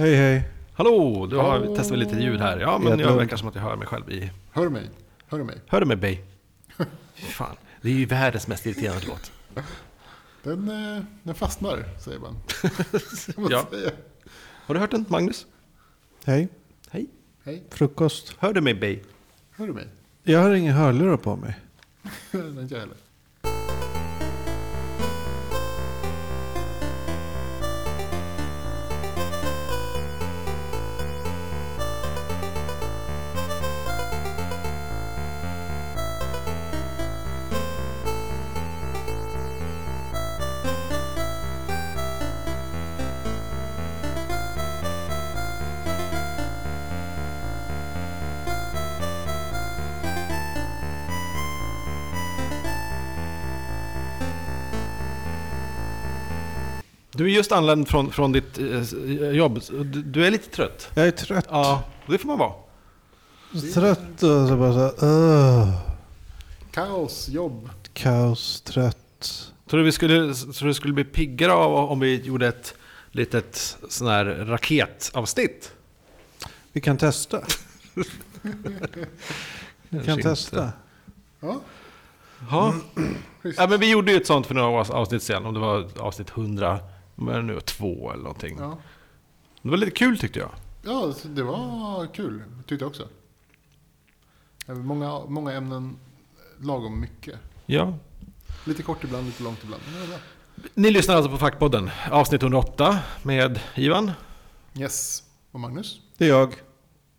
Hej hej. Hallå, du har Hallå. testat lite ljud här. Ja, men jag verkar som att jag hör mig själv i... Hör du mig? Hör du mig? Hör du mig? Fy fan, det är ju världens mest irriterande låt. Den, eh, den fastnar, säger man. Ja. säga. Har du hört den, Magnus? Hej. Hej. Hej, Frukost. Hör du mig, Bay? hör du mig? Jag har inga hörlurar på mig. Nej, inte jag heller. Är just anländ från, från ditt eh, jobb. Du, du är lite trött. Jag är trött. Ja, det får man vara. Trött och så bara så här, "Ugh." Kaos, jobb. Kaos, trött. Tror du vi skulle, tror du skulle bli piggare av om vi gjorde ett litet sån här raketavsnitt? Vi kan testa. Vi kan inte. testa. Ja, Ja. schysst. ja, men vi gjorde ju ett sånt för några avsnitt sedan. Om det var avsnitt 100, men nu två eller någonting. Ja. Det var lite kul tyckte jag. ja, det var kul. Tyckte jag också. Det var Många, många ämnen, lagom mycket. Ja. Lite kort ibland, lite långt ibland. Men det var bra. Ni lyssnar alltså på Fackpodden, avsnitt 108 med Ivan. Yes. Och Magnus? Det är jag.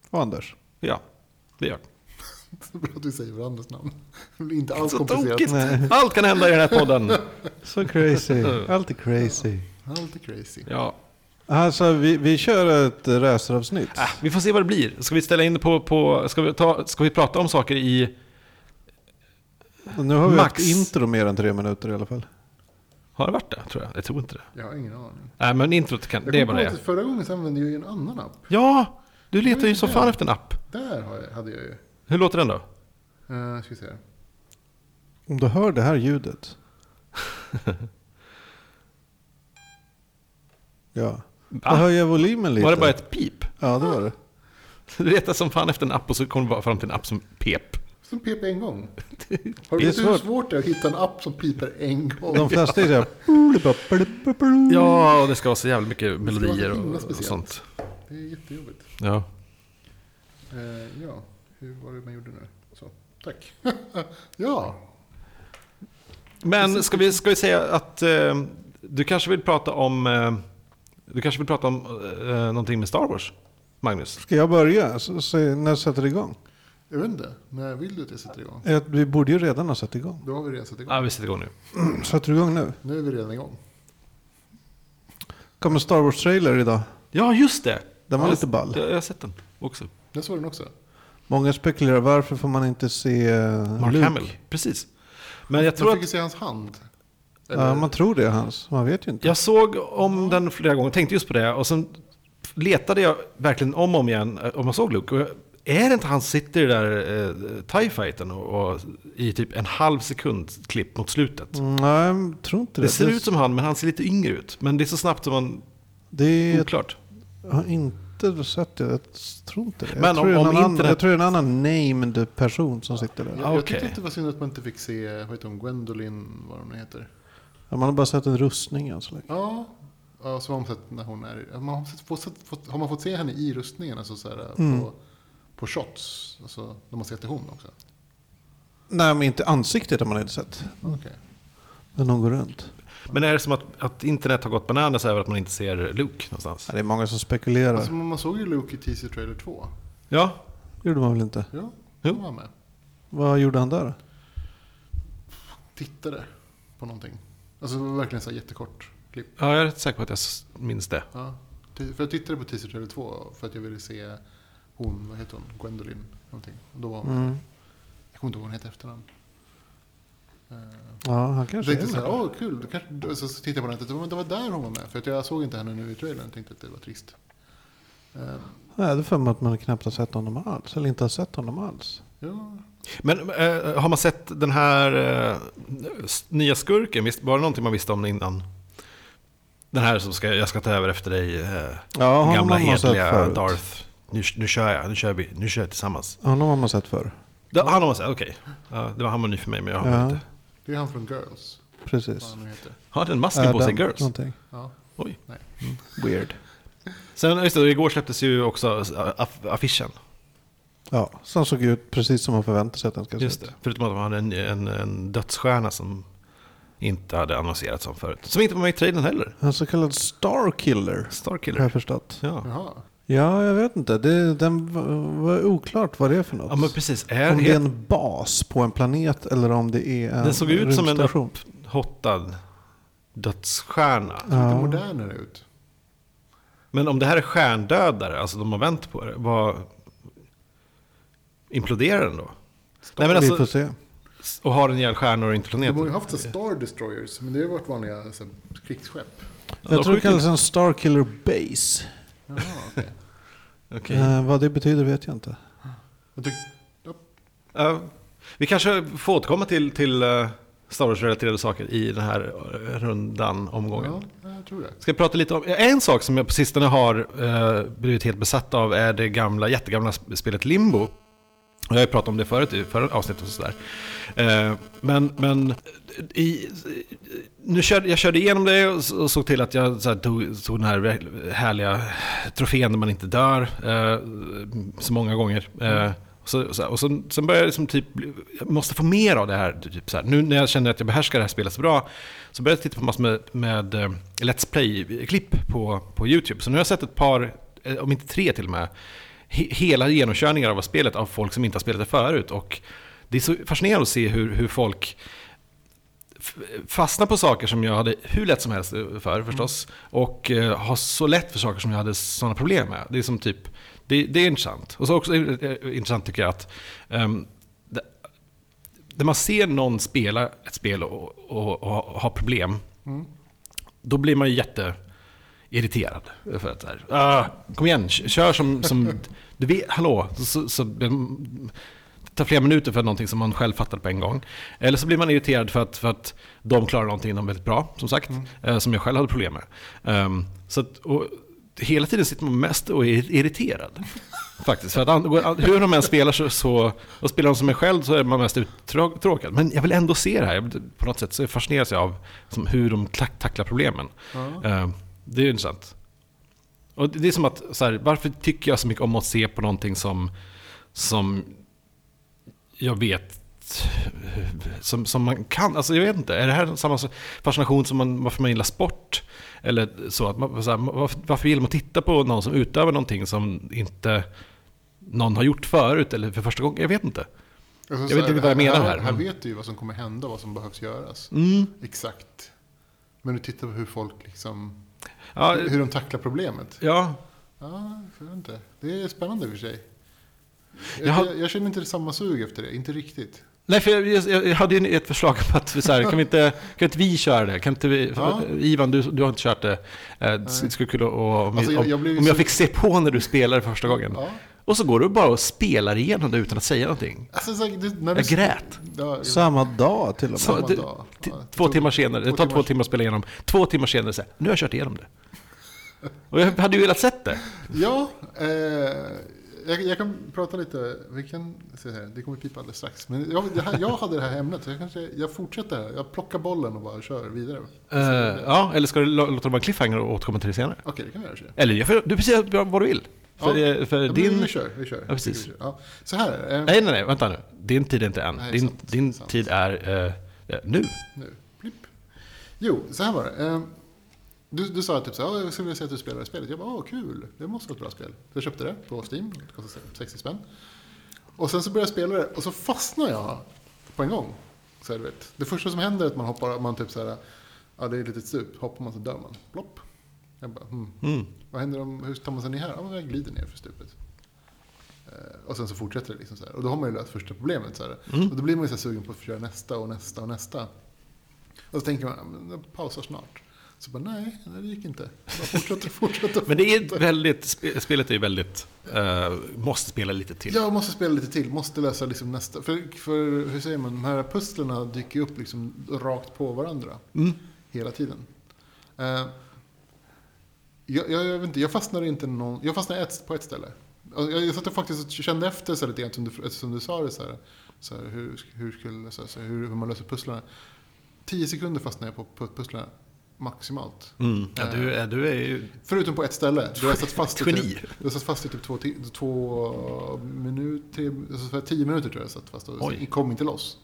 Och Anders. Ja, det gör Så bra att vi säger varandras namn. Det blir inte alls komplicerat. Allt kan hända i den här podden. Så crazy. Allt är crazy. Allt är crazy. Ja. Alltså, vi, vi kör ett raceravsnitt. Äh, vi får se vad det blir. Ska vi ställa in på... på ska, vi ta, ska vi prata om saker i... Nu har vi Max. haft intro mer än tre minuter i alla fall. Har det varit det? Tror jag. Jag tror inte det. Jag har ingen aning. Nej, men introt kan... Jag Det är på det förra gången så använde jag ju en annan app. Ja! Du letar ju som fan efter en app. Där har jag, hade jag ju. Hur låter den då? Uh, ska vi se. Om du hör det här ljudet. ja. Höjer jag volymen lite. Var det bara ett pip? Ah. Ja, det var det. Du letar som fan efter en app och så kommer du bara fram till en app som pep. Som pep en gång. Har Det du är vet hur svårt. det är att hitta en app som piper en gång? De flesta är så här... Ja, och det ska vara så jävla mycket melodier och, och sånt. Det är jättejobbigt. Ja. Eh, ja, hur var det man gjorde nu? Så, tack. ja, Men ska vi, ska vi säga att eh, du kanske vill prata om... Eh, du kanske vill prata om eh, någonting med Star Wars? Magnus? Ska jag börja? Så, så, när sätter det igång? jag vet inte. När vill du att jag sätter igång? Eh, Vi borde ju redan ha satt igång. Då har vi redan satt igång. Ja, vi sätter igång nu. Sätter du igång nu? Nu är vi redan igång. Kommer Star Wars-trailer idag. Ja, just det! Den var Ja, lite ball. Jag, jag har sett den också. Jag såg den också. Många spekulerar varför får man inte se eh, Mark Luke? Hamill. Precis. Men jag Man tror fick ju att... se hans hand. Ja, man tror det är hans. Man vet ju inte. Jag såg om den flera gånger, tänkte just på det. Och sen letade jag verkligen om och om igen eh, om jag såg Luke. Och jag- är det inte han sitter i den där eh, TIE fighten och, och i typ en halv sekund klipp mot slutet? Mm, Nej, jag tror inte det. Det ser ut som han, men han ser lite yngre ut. Men det är så snabbt som man... Det är, Oklart. jag har inte sett det. Jag tror inte det. Men jag, tror om- det en om annan, internet- jag tror det är en annan named person som sitter där. Jag, jag tyckte det var synd att man inte fick se, vad heter hon, Gwendolyn, vad hon heter. Ja, man har bara sett en rustning än så länge. Ja, ja så har man sett när hon är, man har, sett, fått, fått, har man fått se henne i rustningen, alltså så här, Mm. på, på shots, alltså när man ser till hon också? Nej, men inte ansiktet har man inte sett. Okej. Men hon går runt. Men är det som att, att internet har gått bananas över att man inte ser Luke någonstans? Ja, det är många som spekulerar. Alltså, man såg ju Luke i teaser trailer 2. Ja, gjorde man väl inte? Ja, Jo. han var med. Vad gjorde han där? Tittade på någonting. Alltså det var verkligen så här jättekort klipp. ja jag är rätt säker på att jag minns det. Ja. För jag tittade på teaser trailer 2 för att jag ville se hon, vad heter hon, Gwendolyn någonting. Och då var hon. Mm. Jag kommer inte ihåg vad hon hette efternamn. Eh, Ja, han Jag kanske tänkte är så här, med. åh kul, kanske, så tittade jag på den och men det var där hon var med. För att jag såg inte henne nu i trailern och tänkte att det var trist. Eh, Nej, det är för mig att man knappt har sett honom alls. Eller inte har sett honom alls. ja, Men eh, har man sett den här eh, nya skurken? Visst, var det någonting man visste om innan? Den här som ska, jag ska ta över efter dig. Eh, Ja, honom gamla har hedliga. Darth. Nu, nu kör jag, nu kör vi, nu kör jag tillsammans. Honom har man sett förr. Det, han har man sett, okej. Ja, det var han var ny för mig, men jag har Ja. inte. Det är han från Girls. Precis. han nu heter. Har den masken på sig, Girls? Någonting. Ja. Oj. Weird. Sen, just det, igår släpptes ju också aff- affischen. Ja, som såg ut precis som man förväntar sig att den ska se Just ut. det. Förutom att man hade en, en, en dödsstjärna som inte hade annonserats som förut. Som inte var med i trailern heller. En så kallad Starkiller. Har Starkiller. jag förstått. Ja. Jaha. Ja, jag vet inte. Det den var, oklart vad det är för något. ja, men precis. Är, om det är en bas på en planet eller om det är en den såg ut som en upphottad dödsstjärna. Lite Ja. modernare ut. Men om det här är stjärndödare, alltså de har vänt på det, vad... Imploderar den då? Nej men Vi får alltså, se. och har den ihjäl stjärnor och inte De har ju planeter? haft så Star Destroyers, men det har varit vanliga så, här, krigsskepp. Jag tror det kallas en Starkiller Base. Jaha, okej. Okej. Eh, vad det betyder vet jag inte. Ja, vi kanske får återkomma till, till uh, Star Wars-relaterade saker i den här eh, rundan, omgången. Ja, jag tror det. Ska jag prata lite om... En sak som jag på sistone har uh, blivit helt besatt av är det gamla, jättegamla sp- spelet Limbo. Jag har ju pratat om det förut i förra avsnittet och sådär. Eh, men men i, nu körde, jag körde igenom det och, såg till att jag så här, tog, tog den här härliga trofén där man inte dör eh, så många gånger. Eh, och, så, så och så, sen började jag liksom typ, jag måste få mer av det här. Typ så här. Nu när jag känner att jag behärskar det här spelet så bra så började jag titta på massor med, med Let's Play-klipp på, på YouTube. Så nu har jag sett ett par, om inte tre till och med, he, hela genomkörningar av spelet av folk som inte har spelat det förut. Och det är så fascinerande att se hur, hur folk fastnar på saker som jag hade hur lätt som helst för förstås. Och eh, har så lätt för saker som jag hade sådana problem med. Det är som typ, det, det är intressant. Och så också eh, intressant tycker jag att um, när man ser någon spela ett spel och, och, och ha problem, då blir man ju jätte irriterad. För att så här, ah, kom igen, kör som, som du vet, hallå, så, så, det tar flera minuter för någonting som man själv fattade på en gång. Eller så blir man irriterad för att, för att de klarar någonting de väldigt bra, som sagt, eh, som jag själv hade problem med. Ehm, så att, och, hela tiden sitter man mest och är irriterad. Faktiskt. För att hur de än spelar så, så, och spelar de som mig själv så är man mest uttråkad. Men jag vill ändå se det här. På något sätt så fascineras jag av som, hur de tack- tacklar problemen. Ja. Eh, det är ju intressant. Och det är som att, så här, varför tycker jag så mycket om att se på någonting som, som jag vet som, som man kan, alltså jag vet inte, är det här samma fascination som man, varför man gillar sport? Eller så, att man, så här, varför, varför vill man titta på någon som utövar någonting som inte någon har gjort förut eller för första gången? Jag vet inte. Alltså, vet så inte vad jag menar här, Här men- vet du ju vad som kommer hända, vad som behövs göras. Mm. Exakt. Men du tittar på hur folk liksom, Ja, hur de tacklar problemet. ja, Ja, jag inte. Det är spännande i och för sig. Jag, jag, jag känner inte samma sug efter det, inte riktigt. Nej, för jag, jag, jag hade ju ett förslag på att så här, kan, vi inte, kan inte vi köra det? Kan inte vi, Ja. Ivan, du, du har inte kört det. Eh, Det skulle kul och, om, Alltså, jag- om, jag om jag fick se på när du spelade första gången. Ja. Och så går du bara och spelar igenom det utan att säga någonting. Alltså, så, det, när Jag du, grät. Ja, Samma dag till och med. Så, Samma det, dag. t- Ja, två tog- timmar senare, det tar två timmar- timmar att spela igenom. Två timmar senare, så här, nu har jag kört igenom det. Och jag hade ju velat sett det. Ja, eh, jag, jag kan prata lite. Vi kan se här, det kommer pipa alldeles strax. Men jag, här, jag hade det här ämnet, så jag, kanske, jag fortsätter här. Jag plockar bollen och bara kör vidare. Eh, ja, eller ska du lå- låta det vara cliffhanger och återkomma till det senare? Okej, det kan vi göra. så. Eller får- du säga vad du vill. För, Ja. eh, för Ja, din... Vi kör, vi kör. Ja, precis. Ja. Så här, eh, Nej, nej, nej, vänta nu. Din tid är inte än. Nej, din sant, din sant. tid är eh, eh, nu. nu. Blipp. Jo, så här var det. Eh, du, du sa typ så här, "Ja, jag skulle vilja se att du spelar spelet. Jag bara, åh kul, det måste vara ett bra spel. Så jag köpte det på Steam, det kostade 60 spänn. Och sen så började jag spela det och så fastnade jag på en gång. Så här, du vet. Det första som händer är att man hoppar, man typ så här, ja det är ett litet stup, hoppar man så dör man. Plopp. Jag bara, hmm. Mm. Vad händer om, hur tar man sig ner här? Ja, jag glider ner för stupet. Eh, Och sen så fortsätter det liksom så här. Och då har man ju löst första problemet. Så. Mm. Och då blir man ju så här sugen på att köra nästa och nästa och nästa. Och så tänker man, "Ja, men jag pausar snart. Så bara, nej, det gick inte. Bara fortsätter. Men det är väldigt, spe- spelet är ju väldigt, eh, måste spela lite till. Jag måste spela lite till, måste lösa liksom nästa. För, för hur säger man, de här pusslerna dyker upp liksom rakt på varandra. Mm. Hela tiden. Eh, Jag, jag, jag, vet inte, jag fastnade inte någon, jag fastnade ett, på ett ställe. Och Jag, jag satt och faktiskt kände efter så lite grann som du, som du sa det så här. Så här hur, hur, skulle, så här, hur, hur man löser pusslarna. Tio sekunder fastnade jag på pusslarna maximalt. Mm. Ja, du, är- du är ju... Förutom på ett ställe. Du har satt fast i typ, du har satt fast i typ två, två minuter, här tio minuter tror jag jag satt fast och kom inte loss.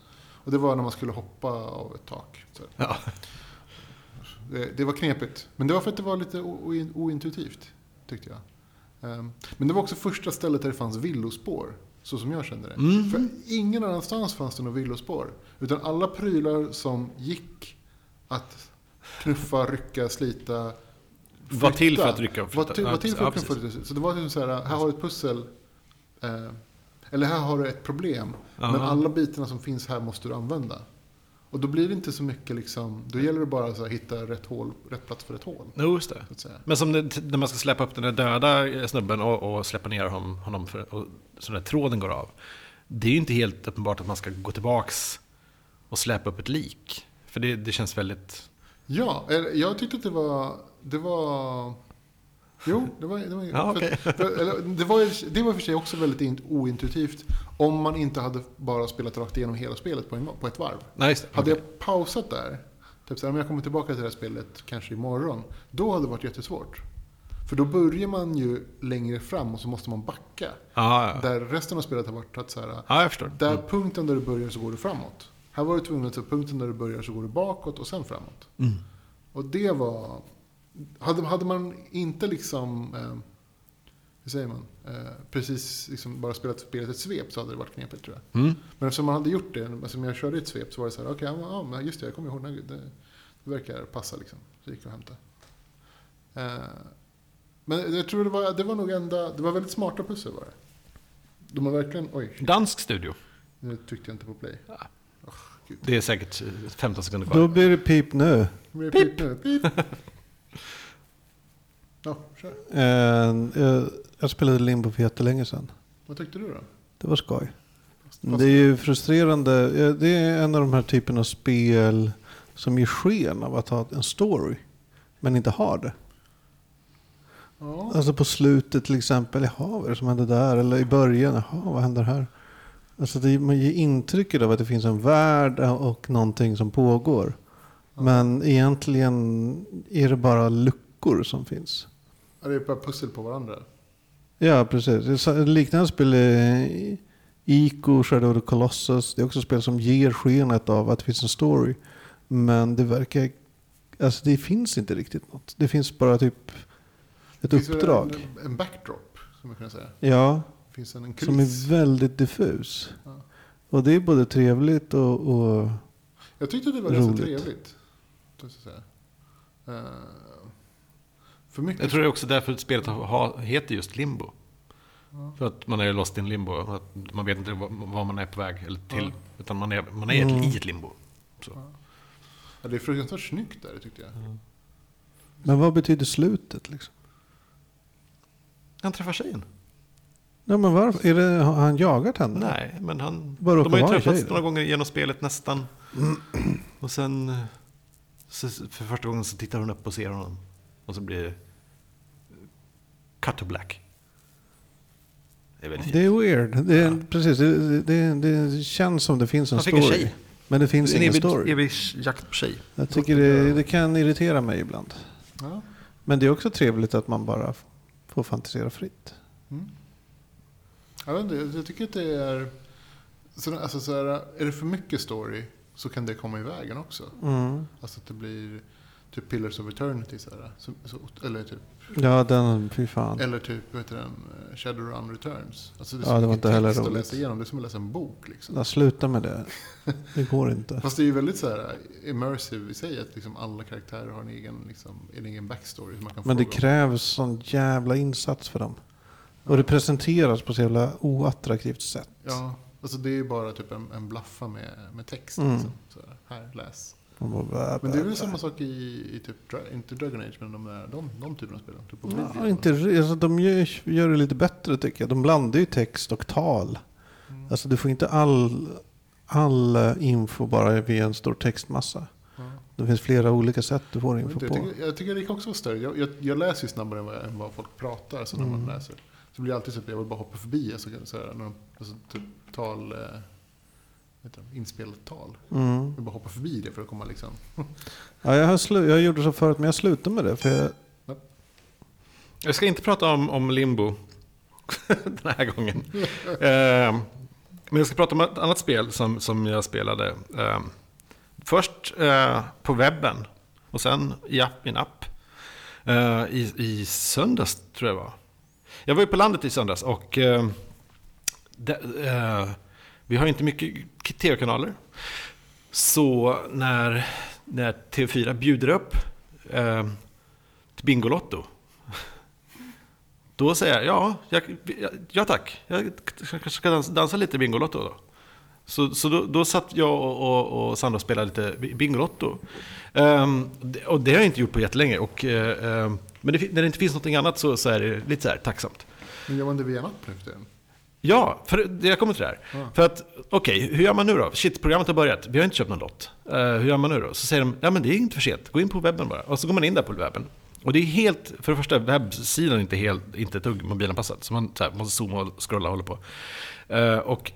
Och det var när man skulle hoppa av ett tak. Så Ja. det, det var knepigt. Men det var för att det var lite ointuitivt, tyckte jag. Ehm, men det var också första stället där det fanns villospår. Så som jag kände det. Mm. För ingen annanstans fanns det några villospår. Utan alla prylar som gick att knuffa, rycka, slita, Var till flytta, för att rycka och var flytta. till, var till för att knuffa flytta. Så det var liksom så här, här har du ett pussel. Eh, eller här har du ett problem. Ja. Men alla bitarna som finns här måste du använda. Och då blir det inte så mycket liksom, då gäller det bara att hitta rätt, hål, rätt plats för ett hål. Jo, just det. Men som det, när man ska släppa upp den där döda snubben och, och släppa ner honom, honom för, och så den där tråden går av. Det är ju inte helt uppenbart att man ska gå tillbaks och släpa upp ett lik. För det, det känns väldigt... Ja, jag tyckte att det var, det var Jo, det var, det var, Ja, för, eller, det, var, det var för sig också väldigt in- ointuitivt om man inte hade bara spelat rakt igenom hela spelet på, en, på ett varv. Det. Hade Okej. jag pausat där, typ så här, om jag kommer tillbaka till det här spelet kanske imorgon, då hade det varit jättesvårt. För då börjar man ju längre fram och så måste man backa. Ja, ja. Där resten av spelet har varit att så här, ja, jag förstår. där Mm. punkten där du börjar så går du framåt. Här var du tvungen att ta punkten där du börjar så går du bakåt och sen framåt. Mm. Och det var... Hade, hade man inte liksom... Eh, hur säger man? Eh, precis liksom bara spelat spelet ett svep så hade det varit knepigt tror jag. Mm. Men eftersom man hade gjort det, eftersom jag körde ett svep så var det så här, okej, ja, men just det, jag kommer ihåg, det, det, det verkar passa liksom. Så gick jag och hämtade. Eh, men jag tror det var, det var nog enda, det var väldigt smarta pussel var det. De har verkligen, oj, Dansk studio. nu tryckte jag inte på play. Det är säkert 15 sekunder kvar. Då blir det pip nu. Pip! Pip nu, pip! Ja, kör. Eh, jag, jag spelade Limbo för jättelänge sedan. Vad tyckte du då? Det var skoj. Det är ju frustrerande. Eh, Det är en av de här typerna av spel som ger sken av att ha en story. Men inte har det. Ja, Alltså på slutet till exempel. Jaha, vad är det som hände där? Eller i början. Jaha, vad händer här? Alltså det, man ger intrycket av att det finns en värld och någonting som pågår. Men egentligen är det bara luckor som finns. Ja, det är bara pussel på varandra. Ja, precis. Liknande spel är Ico, Shadow of the Colossus. Det är också spel som ger skenet av att det finns en story. Men det verkar... Alltså det finns inte riktigt något. Det finns bara typ ett Det finns uppdrag. En, en backdrop, som man kan säga. Ja, finns en, en som kuliss. är väldigt diffus. Ja. Och det är både trevligt och... och Jag tyckte det var ganska Roligt. trevligt. att säga. Eh, för mycket. Jag tror det är också därför spelet har, heter just Limbo. För att man är lost in limbo. Att man vet inte var, man är på väg eller till. Utan man är, man är Mm. i ett limbo. Så. ja, det är fruktansvärt snyggt där, tyckte jag. men vad betyder slutet liksom? Han träffar tjejen. Ja, men varför? Är det, har han jagat henne? Nej, men han... Bara de har ju en träffats några gånger genom spelet nästan. Och sen... Så för första gången så tittar hon upp och ser honom. Och så blir det... Cut to black. Det är väldigt. Det är weird. Det, är, precis, det, det, det känns som det finns en Han fick en story. tjej. Men det finns en ingen evig, story. evig jakt på tjej. Jag tycker det, det kan irritera mig ibland. Ja. Men det är också trevligt att man bara får fantisera fritt. Mm. Jag, vet inte, jag tycker att det är... Så, alltså, så här, är det för mycket story så kan det komma i vägen också. Mm. Alltså att det blir typ Pillars of Eternity. Så här, så, så, eller typ, Ja, den, fy fan. eller typ vad heter den, Shadowrun Returns. Alltså det är Ja, det var inte heller att roligt. läsa igenom. Det är som att läsa en bok. Liksom. Ja, sluta med det. Det går inte. Fast det är ju väldigt så här immersive i sig. Att liksom alla karaktärer har en egen, liksom, en egen backstory. Som man kan Men det om. krävs sån jävla insats för dem. Och det presenteras på så jävla oattraktivt sätt. Ja, alltså det är ju bara typ en, en blaffa med, med text. Mm. Liksom. Så här, läs. Man bara, bä, Men det är väl bä. samma sak i, i typ, inte Dragon Age, men de, där, de, de typerna av spel. Typ. Ja, inte, alltså, de gör, gör det lite bättre tycker jag. De blandar ju text och tal. Mm. Alltså du får inte all, all eh, info bara via en stor textmassa. Ja. Det finns flera olika sätt du får info Jag på. tycker, jag tycker det kan också vara större. Jag, jag, jag läser ju snabbare än vad, än vad folk pratar. Så när man Mm. läser. Så blir det alltid så att jag vill bara hoppa förbi. Alltså, så här, alltså, typ tal, eh, inspelat tal. Mm. Jag vill bara hoppa förbi det för att komma liksom. Ja, jag, har slu- jag gjorde så förut, men jag slutade med det. För jag, Jag ska inte prata om, om limbo den här gången. Eh, men jag ska prata om ett annat spel som, som jag spelade. Eh, först eh, på webben och sen i, app, i en app. Eh, i, I söndags tror jag det var. Jag var ju på landet i söndags och eh, de, eh, vi har inte mycket tv-kanaler. Så när, när TV4 bjuder upp eh, till Bingolotto då säger jag, ja, jag, ja, ja tack. Jag kanske ska dansa, dansa lite Bingolotto då. Så, så då, då satt jag och, och, och Sandra och spelade lite Bingolotto. Um, och det har jag inte gjort på jättelänge. Och, uh, men det, när det inte finns något annat så, så är det lite så här tacksamt. Men gör man det via en app nu för tiden? Ja, för jag kommer till det här. Ja. För att, okej, hur gör man nu då? Shit, programmet har börjat. Vi har inte köpt någon lott. Eh, hur gör man nu då? Så säger de, ja men det är inte för sent. Gå in på webben bara. Och så går man in där på webben. Och det är helt, för det första, webbsidan är inte, helt, inte ett dugg mobilanpassad. Så man så här, måste zooma och scrolla och hålla på. Eh, och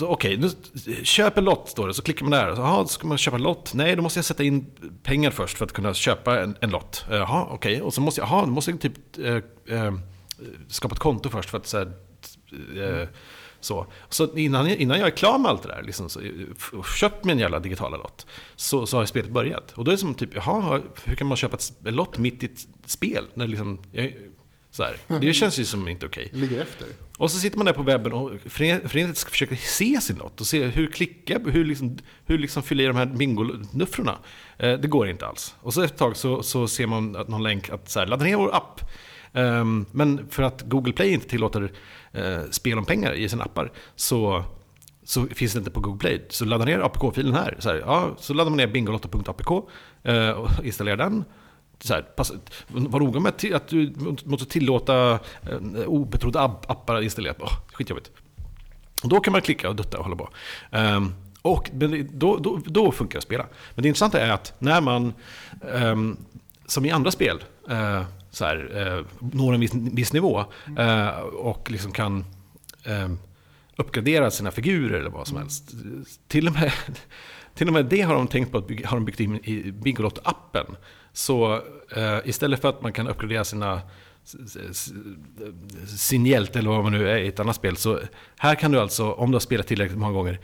Okej, nu köp en lott står det. Så klickar man där. Jaha, ska man köpa en lott? Nej, då måste jag sätta in pengar först för att kunna köpa en, en lott. Eh, Jaha, okej. Och så måste jag, jaha, då måste jag typ eh, eh, skapa ett konto först för att så här, eh, så. Så innan, jag- innan jag är klar med allt det där, liksom, så, och köpt mig en jävla digitala lott, så, så har spelet börjat. Och då är det som typ, jaha, hur kan man köpa en lott mitt i ett spel? När liksom, jag, så här. Det känns ju som inte okej. Det ligger efter. Och så sitter man där på webben och fören- föreningen ska försöka se sin lott och se hur klicka, hur liksom, hur liksom fylla i de här bingonuffrorna. Eh, det går inte alls. Och så efter ett tag så, så ser man att någon länk att så här, ladda ner vår app. Ehm, men för att Google Play inte tillåter eh, spel om pengar i sina appar så, så finns det inte på Google Play. Så ladda ner APK-filen här. Så, här, ja, så laddar man ner bingolotto.apk eh, och installerar den. Så här, pass, var noga med att du måste tillåta eh, obetrodda appar installerat. Oh, skitjobbigt. Då kan man klicka och dutta och hålla på. Um, och men det- då, då, då funkar det att spela. Men det intressanta är att när man, um, som i andra spel, uh, så här, uh, når en viss, viss nivå uh, och liksom kan um, uppgradera sina figurer eller vad som helst. Till och med, till och med det har de tänkt på att bygga, har de byggt in i Bingolotto-appen. Så eh, istället för att man kan uppgradera sina sin hjälte eller vad man nu är i ett annat spel. Så här kan du alltså, om du har spelat tillräckligt många gånger,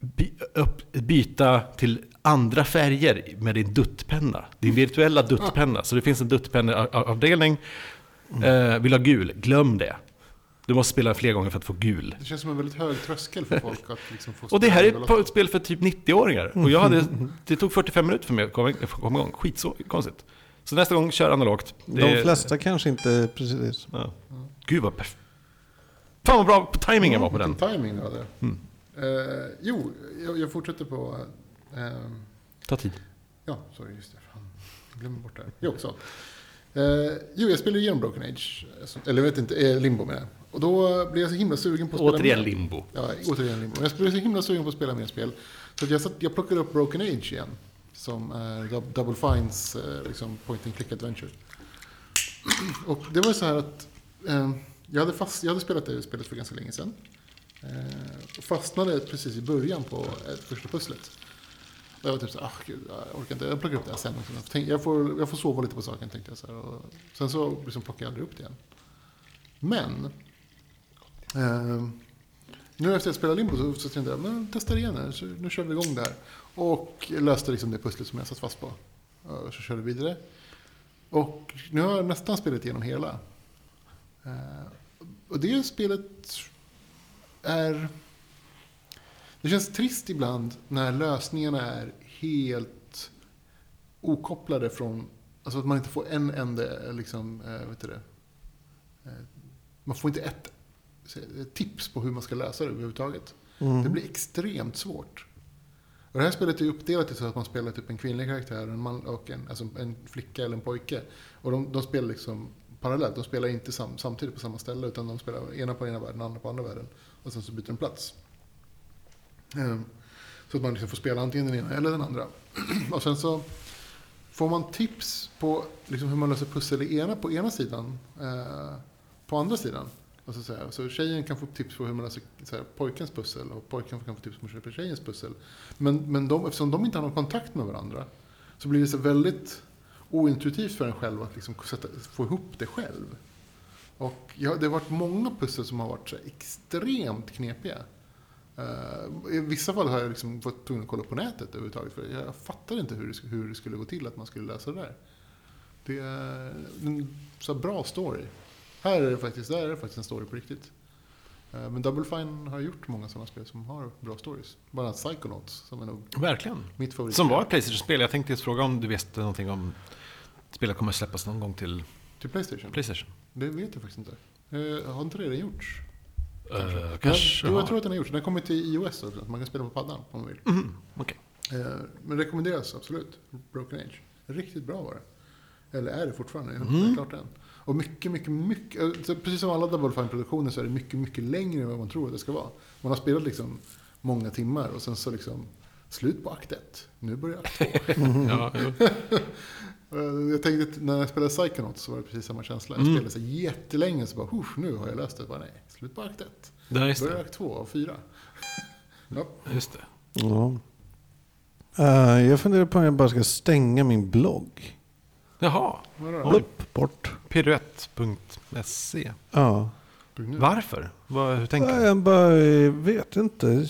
by, upp, byta till andra färger med din duttpenna. Din virtuella duttpenna. Så det finns en duttpenneavdelning. Eh, vill ha gul, glöm det. Du måste spela fler gånger för att få gul. Det känns som en väldigt hög tröskel för folk att liksom få Och det här är ett spel för typ 90-åringar. Och jag hade, det tog 45 minuter för mig att komma, komma igång. Skit så konstigt. Så nästa gång, kör analogt. Det De är- flesta kanske inte precis. Ja. Gud vad perf... Fan vad bra timingen var på den. Vilken timing du hade. Mm. Eh, jo, jag, jag fortsätter på... Eh, Ta tid. ja, sorry, just det. Fan, jag glömmer bort det här. Jo, så. Eh, jo, jag spelade igenom Broken Age. Alltså, Eller jag vet inte, eh, Limbo med det. Och då blev jag så himla sugen på att spela Återigen mer. limbo. Ja, återigen Limbo. Jag blev så himla sugen på att spela mer spel. Så att jag, satt, jag plockade upp Broken Age igen. Som är Dou- Double Fines eh, liksom point and click adventure. Och det var så här att eh, jag, hade fast, jag hade spelat det spelet för ganska länge sedan. Eh, och fastnade precis i början på ett första pusslet. Och jag var typ så här, ah, gud, jag orkar inte, jag plockar upp det här sen. Jag får, jag får sova lite på saken tänkte jag. Så här, och sen så liksom plockade jag aldrig upp det igen. Men, eh, nu efter att jag spelade Limbo så, så tänkte jag, men testar det igen här, så nu kör vi igång det här. Och löste liksom det pusslet som jag satt fast på. Och så körde vi vidare. Och nu har jag nästan spelat igenom hela. Eh, och det spelet är... Det känns trist ibland när lösningarna är helt okopplade från... Alltså att man inte får en enda liksom, eh, vet du det? Eh, man får inte ett tips på hur man ska lösa det överhuvudtaget. Mm. Det blir extremt svårt. Och det här spelet är uppdelat så att man spelar typ en kvinnlig karaktär en man och en, alltså en flicka eller en pojke. Och de, de spelar liksom parallellt. De spelar inte sam, samtidigt på samma ställe utan de spelar ena på ena världen, andra på andra världen. Och sen så byter de plats. Ehm, Så att man liksom får spela antingen den ena eller den andra. Och sen så får man tips på liksom hur man löser pussel i ena, på ena sidan. Eh, på andra sidan. Alltså så, här, så tjejen kan få tips på hur man löser så här, pojkens pussel och pojken kan få tips på hur man köper tjejens pussel. Men, men de, eftersom de inte har någon kontakt med varandra så blir det så väldigt ointuitivt för en själv att liksom sätta, få ihop det själv. Och ja, det har varit många pussel som har varit så extremt knepiga. Uh, I vissa fall har jag liksom varit tvungen att kolla på nätet överhuvudtaget. För jag fattar inte hur det, hur det skulle gå till att man skulle lösa det där. Det är en så bra story. Här är det faktiskt, där är det faktiskt en story på riktigt. Uh, men Double Fine har gjort många sådana spel som har bra stories. Annat Psychonauts som är nog Verkligen. mitt favorit. Som var ett Playstation-spel. Jag tänkte just fråga om du visste någonting om spelet kommer släppas någon gång till Till Playstation? Playstation. Det vet jag faktiskt inte. Uh, har inte det redan gjorts? Uh, kanske. Jo, jag har. tror att den har gjorts. Den kommer till iOS också. Man kan spela på paddan om man vill. Mhm, okej. Eh, Men rekommenderas absolut. Broken Age. Riktigt bra var det. Eller är det fortfarande? Jag har Mm. inte klart än. Och mycket, mycket, mycket. eh, så Precis som alla Double Fine-produktioner så är det mycket, mycket längre än vad man tror att det ska vara. Man har spelat liksom många timmar och sen så liksom slut på akt ett. Nu börjar akt två. Ja. Eh, jag tänkte när jag spelade Psychonauts så var det precis samma känsla. Jag Mm. spelade så jättelänge så bara, "Huff, nu har jag löst det. Bara, nej, slut på akt ett. Ja, just Börjar det. akt två av fyra. ja. Just det. Ja. Eh, jag funderar på om jag bara ska stänga min blogg. Jaha. Upp, bort. Piruett.se. Ja. Varför? Vad, hur tänker du? Jag bara eh, vet inte.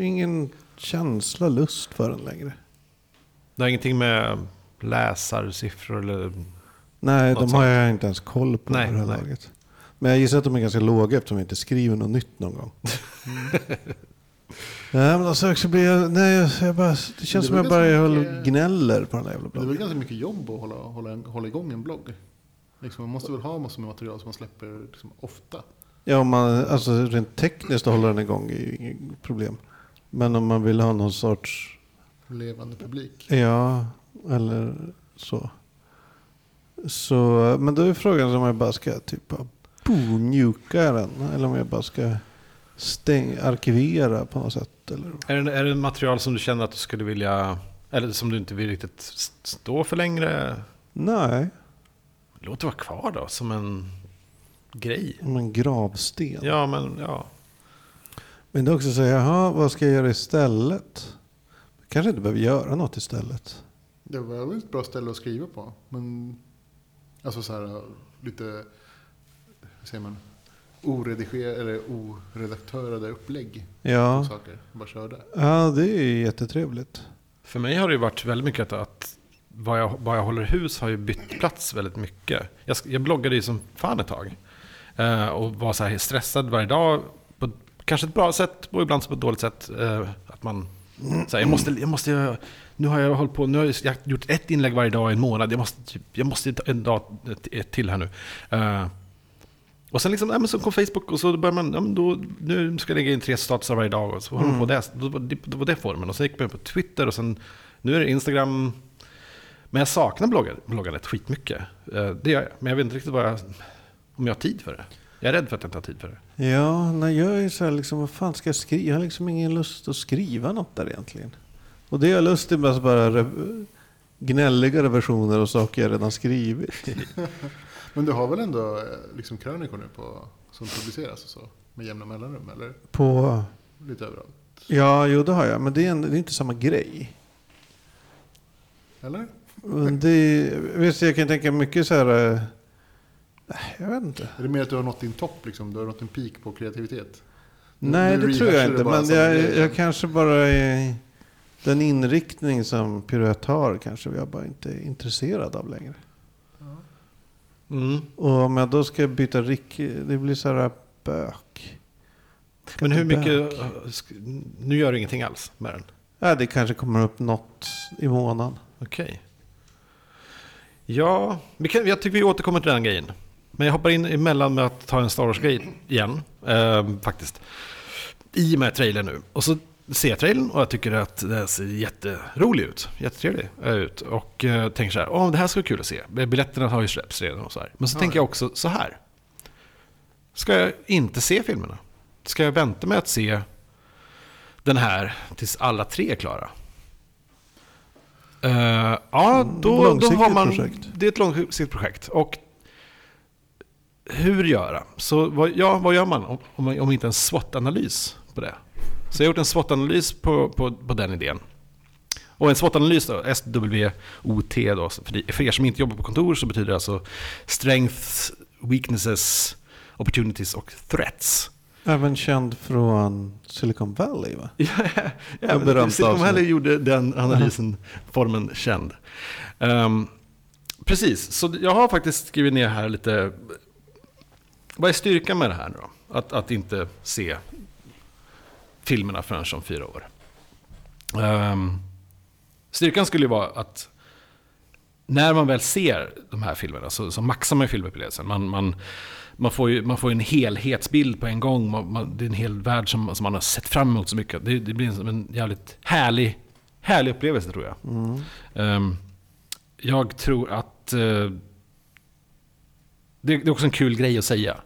Ingen känsla, lust för den längre. Det har ingenting med läsarsiffror eller... Nej, Något de har jag inte ens koll på Nej, i det här nej. laget. Men jag gissar att de är ganska låga eftersom jag inte skriver något nytt någon gång. Nej, men alltså också blir nej, jag, bara, det känns Det som jag bara mycket- gnäller på den där jävla Det är bloggen. ganska mycket jobb att hålla, hålla, hålla igång en blogg. Liksom, man måste väl ha massor med material som man släpper liksom, ofta. Ja, om man, alltså rent tekniskt att hålla den igång är ju inget problem. Men om man vill ha någon sorts, Levande publik. ja, eller så. Så, men då är frågan om jag bara ska typ mjuka den. Eller om jag bara ska stäng, arkivera på något sätt. Eller? Är det, är det material som du känner att du skulle vilja... Eller som du inte vill riktigt stå för längre? Nej, Låt det vara kvar då, som en grej. som en gravsten. Ja, men ja. Men det är också så jaha, vad ska jag göra istället? Kanske inte behöver göra något istället. Det var väl ett bra ställe att skriva på. Men alltså så här lite, hur säger man, oredigerade eller oredaktörade upplägg Ja, saker. Bara körde. ja det är ju jättetrevligt. För mig har det ju varit väldigt mycket att, att vad, jag, vad jag håller hus har ju bytt plats väldigt mycket. Jag, jag bloggade ju som fan ett tag. Eh, och var så här stressad varje dag. På kanske ett bra sätt och ibland på ett dåligt sätt. Eh, att man, så här, jag måste, jag måste, nu har jag hållit på, nu har jag gjort ett inlägg varje dag i en månad. Jag måste, typ, jag måste ta en dag till här nu. Eh, och sen liksom, ja, men så kom Facebook och så började man, ja, men då, nu ska jag lägga in tre statusar varje dag och så har man på det, då, var det, då var det formen. Och så gick man på Twitter och sen, nu är det Instagram. Men jag saknar bloggar, bloggandet skitmycket. Eh, Det gör jag, men jag vet inte riktigt vad jag, om jag har tid för det. Jag är rädd för att jag inte har tid för det. Ja, nej, jag är så här liksom, vad fan ska jag skriva? Jag har liksom ingen lust att skriva något där egentligen. Och det jag har lust till är bara re- gnälligare versioner av saker jag redan skrivit. Men du har väl ändå eh, liksom krönikor nu på, som publiceras och så? Med jämna mellanrum eller? På, Lite överallt? ja, jo det har jag, men det är, en, det är inte samma grej. Eller? Det, visst, jag kan tänka mycket så här, eh, jag vet inte. Är det mer att du har nått din topp liksom? Du har nått en peak på kreativitet? Nej, nu det tror jag inte. Men jag, jag kanske bara är den inriktning som Piruett har kanske jag bara inte är intresserad av längre. Mm. Och om jag då ska byta rick, det blir så här bök. Men hur mycket, Bök. sk- nu gör du ingenting alls med den? Ja, det kanske kommer upp något i månaden. Okej. Ja, vi kan, jag tycker vi återkommer till den grejen. Men jag hoppar in emellan med att ta en Star Wars-grej igen, eh, faktiskt. I och med trailern nu. Och så ser jag trailern och jag tycker att den ser jätterolig ut. Jättetrevlig eh, ut. Och eh, tänker så här, åh det här ska vara kul att se. Biljetterna har ju släppts redan och så här. Men så Ja, tänker ja. jag också så här. Ska jag inte se filmerna? Ska jag vänta med att se den här tills alla tre är klara. Eh, ja, då, då långsiktigt har man... projekt. Det är ett långsiktigt projekt. Och hur göra? Så vad, ja, vad gör man om, om inte en SWOT-analys på det? Så jag har gjort en SWOT-analys på, på, på den idén. Och en SWOT-analys då, SWOT då, för, er som inte jobbar på kontor så betyder det alltså Strengths, Weaknesses, Opportunities och Threats. Även känd från Silicon Valley va? Ja, ja, Silicon. Valley gjorde den analysen, formen känd. Ehm, precis, så jag har faktiskt skrivit ner här lite, vad är styrkan med det här nu då? Att, att inte se filmerna förrän om fyra år. Ehm, styrkan skulle ju vara att när man väl ser de här filmerna så, så maxar man ju filmupplevelsen. Man, man, man, får ju, man får en helhetsbild på en gång. Man, man, det är en hel värld som, som man har sett fram emot så mycket. Det, det blir en, en jävligt härlig, härlig upplevelse tror jag. Mm. Ehm, jag tror att eh, det, det är också en kul grej att säga.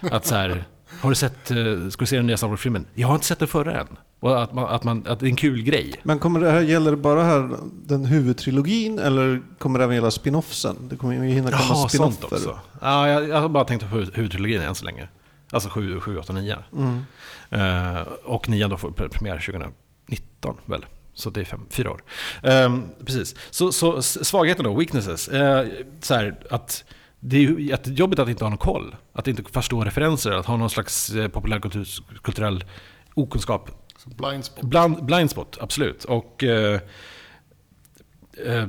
Att så här, har du sett, uh, ska du se den nya Star Wars-filmen? Jag har inte sett den förra än. Och att, man, att, man, att det är en kul grej. Men kommer det här, gäller det bara här den huvudtrilogin eller kommer det även gälla spin-offsen? Det kommer ju hinna komma Jaha, sånt spin-offer. också. Ja, jag, jag har bara tänkt på huvud- huvudtrilogin än så länge. Alltså 7, 7 8, 9. Mm. Eh, och 9 då får pre- premiär 2019 väl? Så det är fem, fyra år. Ehm, precis. Så, så svagheten då, weaknesses. Eh, så här, att det är ju jättejobbigt att inte ha någon koll. Att inte förstå referenser, att ha någon slags eh, populärkulturell okunskap. Så blind spot. Blind, blind spot, absolut. Och eh, eh,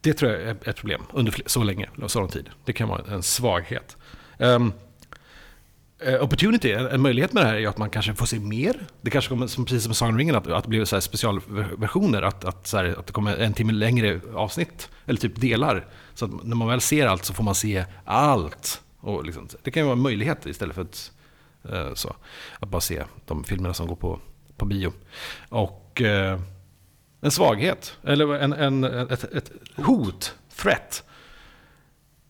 det tror jag är ett problem under så länge, så lång tid. Det kan vara en svaghet. Um, Eh, opportunity, en, möjlighet med det här är ju att man kanske får se mer. Det kanske kommer, som, precis som Sagan om ringen, att, att det blir så här specialversioner. Att, att, så här, att det kommer en timme längre avsnitt, eller typ delar. Så att när man väl ser allt så får man se allt. Och liksom, det kan ju vara en möjlighet istället för att, eh, så, att bara se de filmerna som går på, på bio. Och eh, en svaghet, eller en, en, ett, ett hot, threat.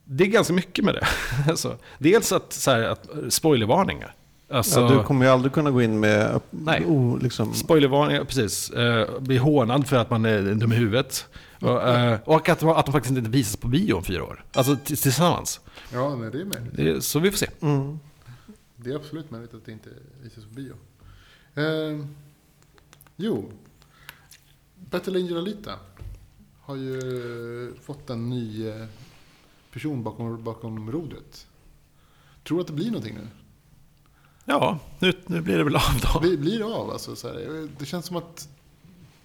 Det är ganska mycket med det. alltså, dels att, så här, att spoilervarningar. Alltså, Ja, du kommer ju aldrig kunna gå in med Nej. oh, liksom, Spoilervarningar, precis. Eh, bli hånad för att man är dum i huvudet. Och, eh, och att, att de faktiskt inte visas på bio om fyra år. Alltså tillsammans. Ja, nej, det är möjligt. Så vi får se. mm. Det är absolut möjligt att det inte visas på bio. Eh, jo, Battle Angel Alita har ju fått en ny eh, person bakom, bakom rodret. Tror du att det blir någonting nu? Ja, nu, nu blir det väl av då. Blir, blir det av? Alltså, så här, det känns som att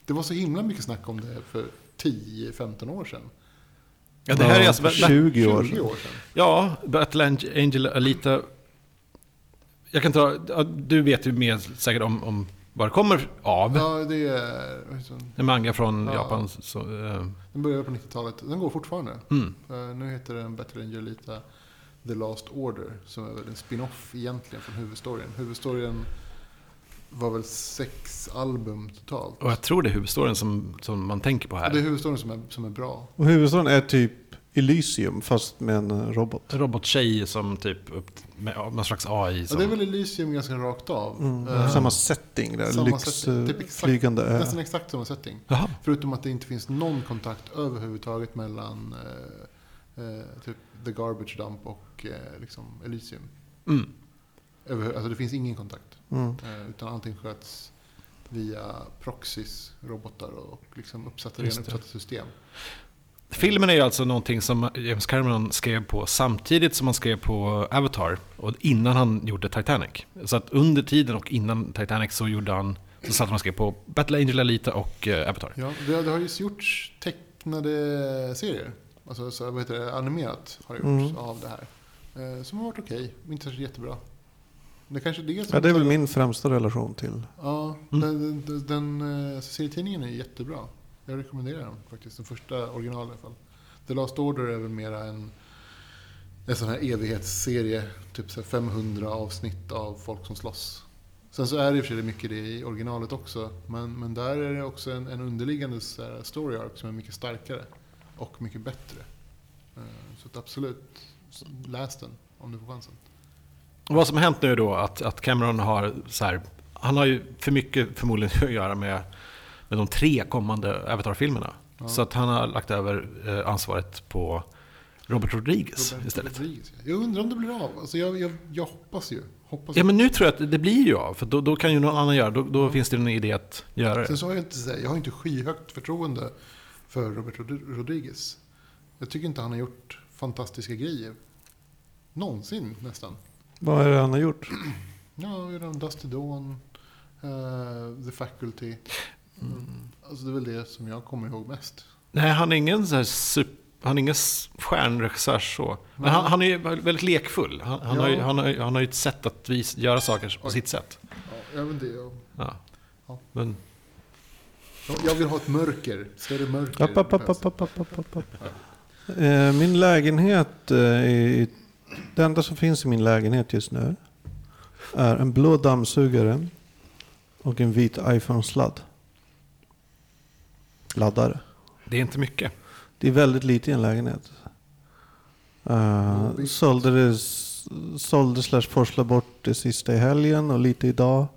det var så himla mycket snack om det för 10-15 år sedan. Ja, det här är alltså... för 20 år 20 sedan. år sedan. Ja, Battle Ang- Angel Alita. Jag kan ta, du vet ju mer säkert om, om vad det kommer av. Ja, det är... En manga från Ja. Japan. Så, eh, Den började på 90-talet. Den går fortfarande. mm. Eh, nu heter den Battle Angel Alita The Last Order. Som är väl en spin-off egentligen från huvudstoryn. Huvudstoryn var väl sex album totalt. Och jag tror det är huvudstoryn som, som man tänker på Och det är här. huvudstoryn som är, som är bra. Och huvudstaden är typ Elysium fast med en robot. En robottjej som typ upp, med någon slags AI. Ja, Som, det är väl Elysium ganska rakt av. Mm. Eh, Samma setting där, samma setting. Typ exakt- lyxflygande ö. Nästan exakt samma setting. Jaha. Förutom att det inte finns någon kontakt överhuvudtaget mellan eh, eh, typ The Garbage Dump och eh, liksom Elysium. Mm. Över, alltså det finns ingen kontakt. Mm. Eh, utan allting sköts via proxys, robotar och liksom uppsatta, redan uppsatta system. Filmen är ju alltså någonting som James Cameron skrev på samtidigt som han skrev på Avatar. Och innan han gjorde Titanic. Så att under tiden och innan Titanic så gjorde han så satt han och skrev på Battle Angel Alita och eh, Avatar. Ja, det, det har ju gjorts tecknade serier. Alltså så, vad heter det, animerat har det gjorts Mm. av det här. Eh, som har varit okej, inte så jättebra. Det är kanske är det som... Ja, det är väl min främsta relation till. Ja, Mm. den, den, den eh, serietidningen är jättebra. Jag rekommenderar den faktiskt. Den första original i alla fall. The Last Order är väl mera en, en sån här evighetsserie. Typ så 500 avsnitt av folk som slåss. Sen så är det i och för sig mycket det i originalet också. Men, men där är det också en, en underliggande så story arc som är mycket starkare. Och mycket bättre. Eh, så att absolut, läs den om du får chansen. Och vad som har hänt nu är då att, att Cameron har så här, han har ju för mycket förmodligen att göra med, med de tre kommande Avatar-filmerna. Så att han har lagt över eh, ansvaret på Robert Rodriguez Robert istället. Rodriguez, ja. Jag undrar om det blir av. Alltså jag, jag, jag hoppas ju. Hoppas Ja men nu tror jag att det blir ju av, för då, då kan ju någon annan göra Då, då finns det en idé att göra Sen det. så har jag inte, jag har inte skyhögt förtroende för Robert Rod- Rodriguez. Jag tycker inte han har gjort fantastiska grejer. Någonsin nästan. Vad är det han har gjort? Ja, redan Dusty Dawn, eh, The Faculty. Mm. Alltså det är väl det som jag kommer ihåg mest. Nej, han är ingen så här super... Han är ingen stjärnregissör så. Men han, han är ju väldigt lekfull. Han, han, ja. har ju, han, har, han har ju ett sätt att vis, göra saker på Oj. sitt sätt. Ja, men det... Ja. ja. ja. Men... Jag vill ha ett mörker. Större mörker. App, app, app, app, app, app, app. Ja. Eh, min lägenhet eh, är... Det enda som finns i min lägenhet just nu är en blå dammsugare och en vit iPhone-sladd. Laddare. det är inte mycket. Det är väldigt lite i en lägenhet. Uh, sålde det, sålde slash forslade bort det sista i helgen och lite idag.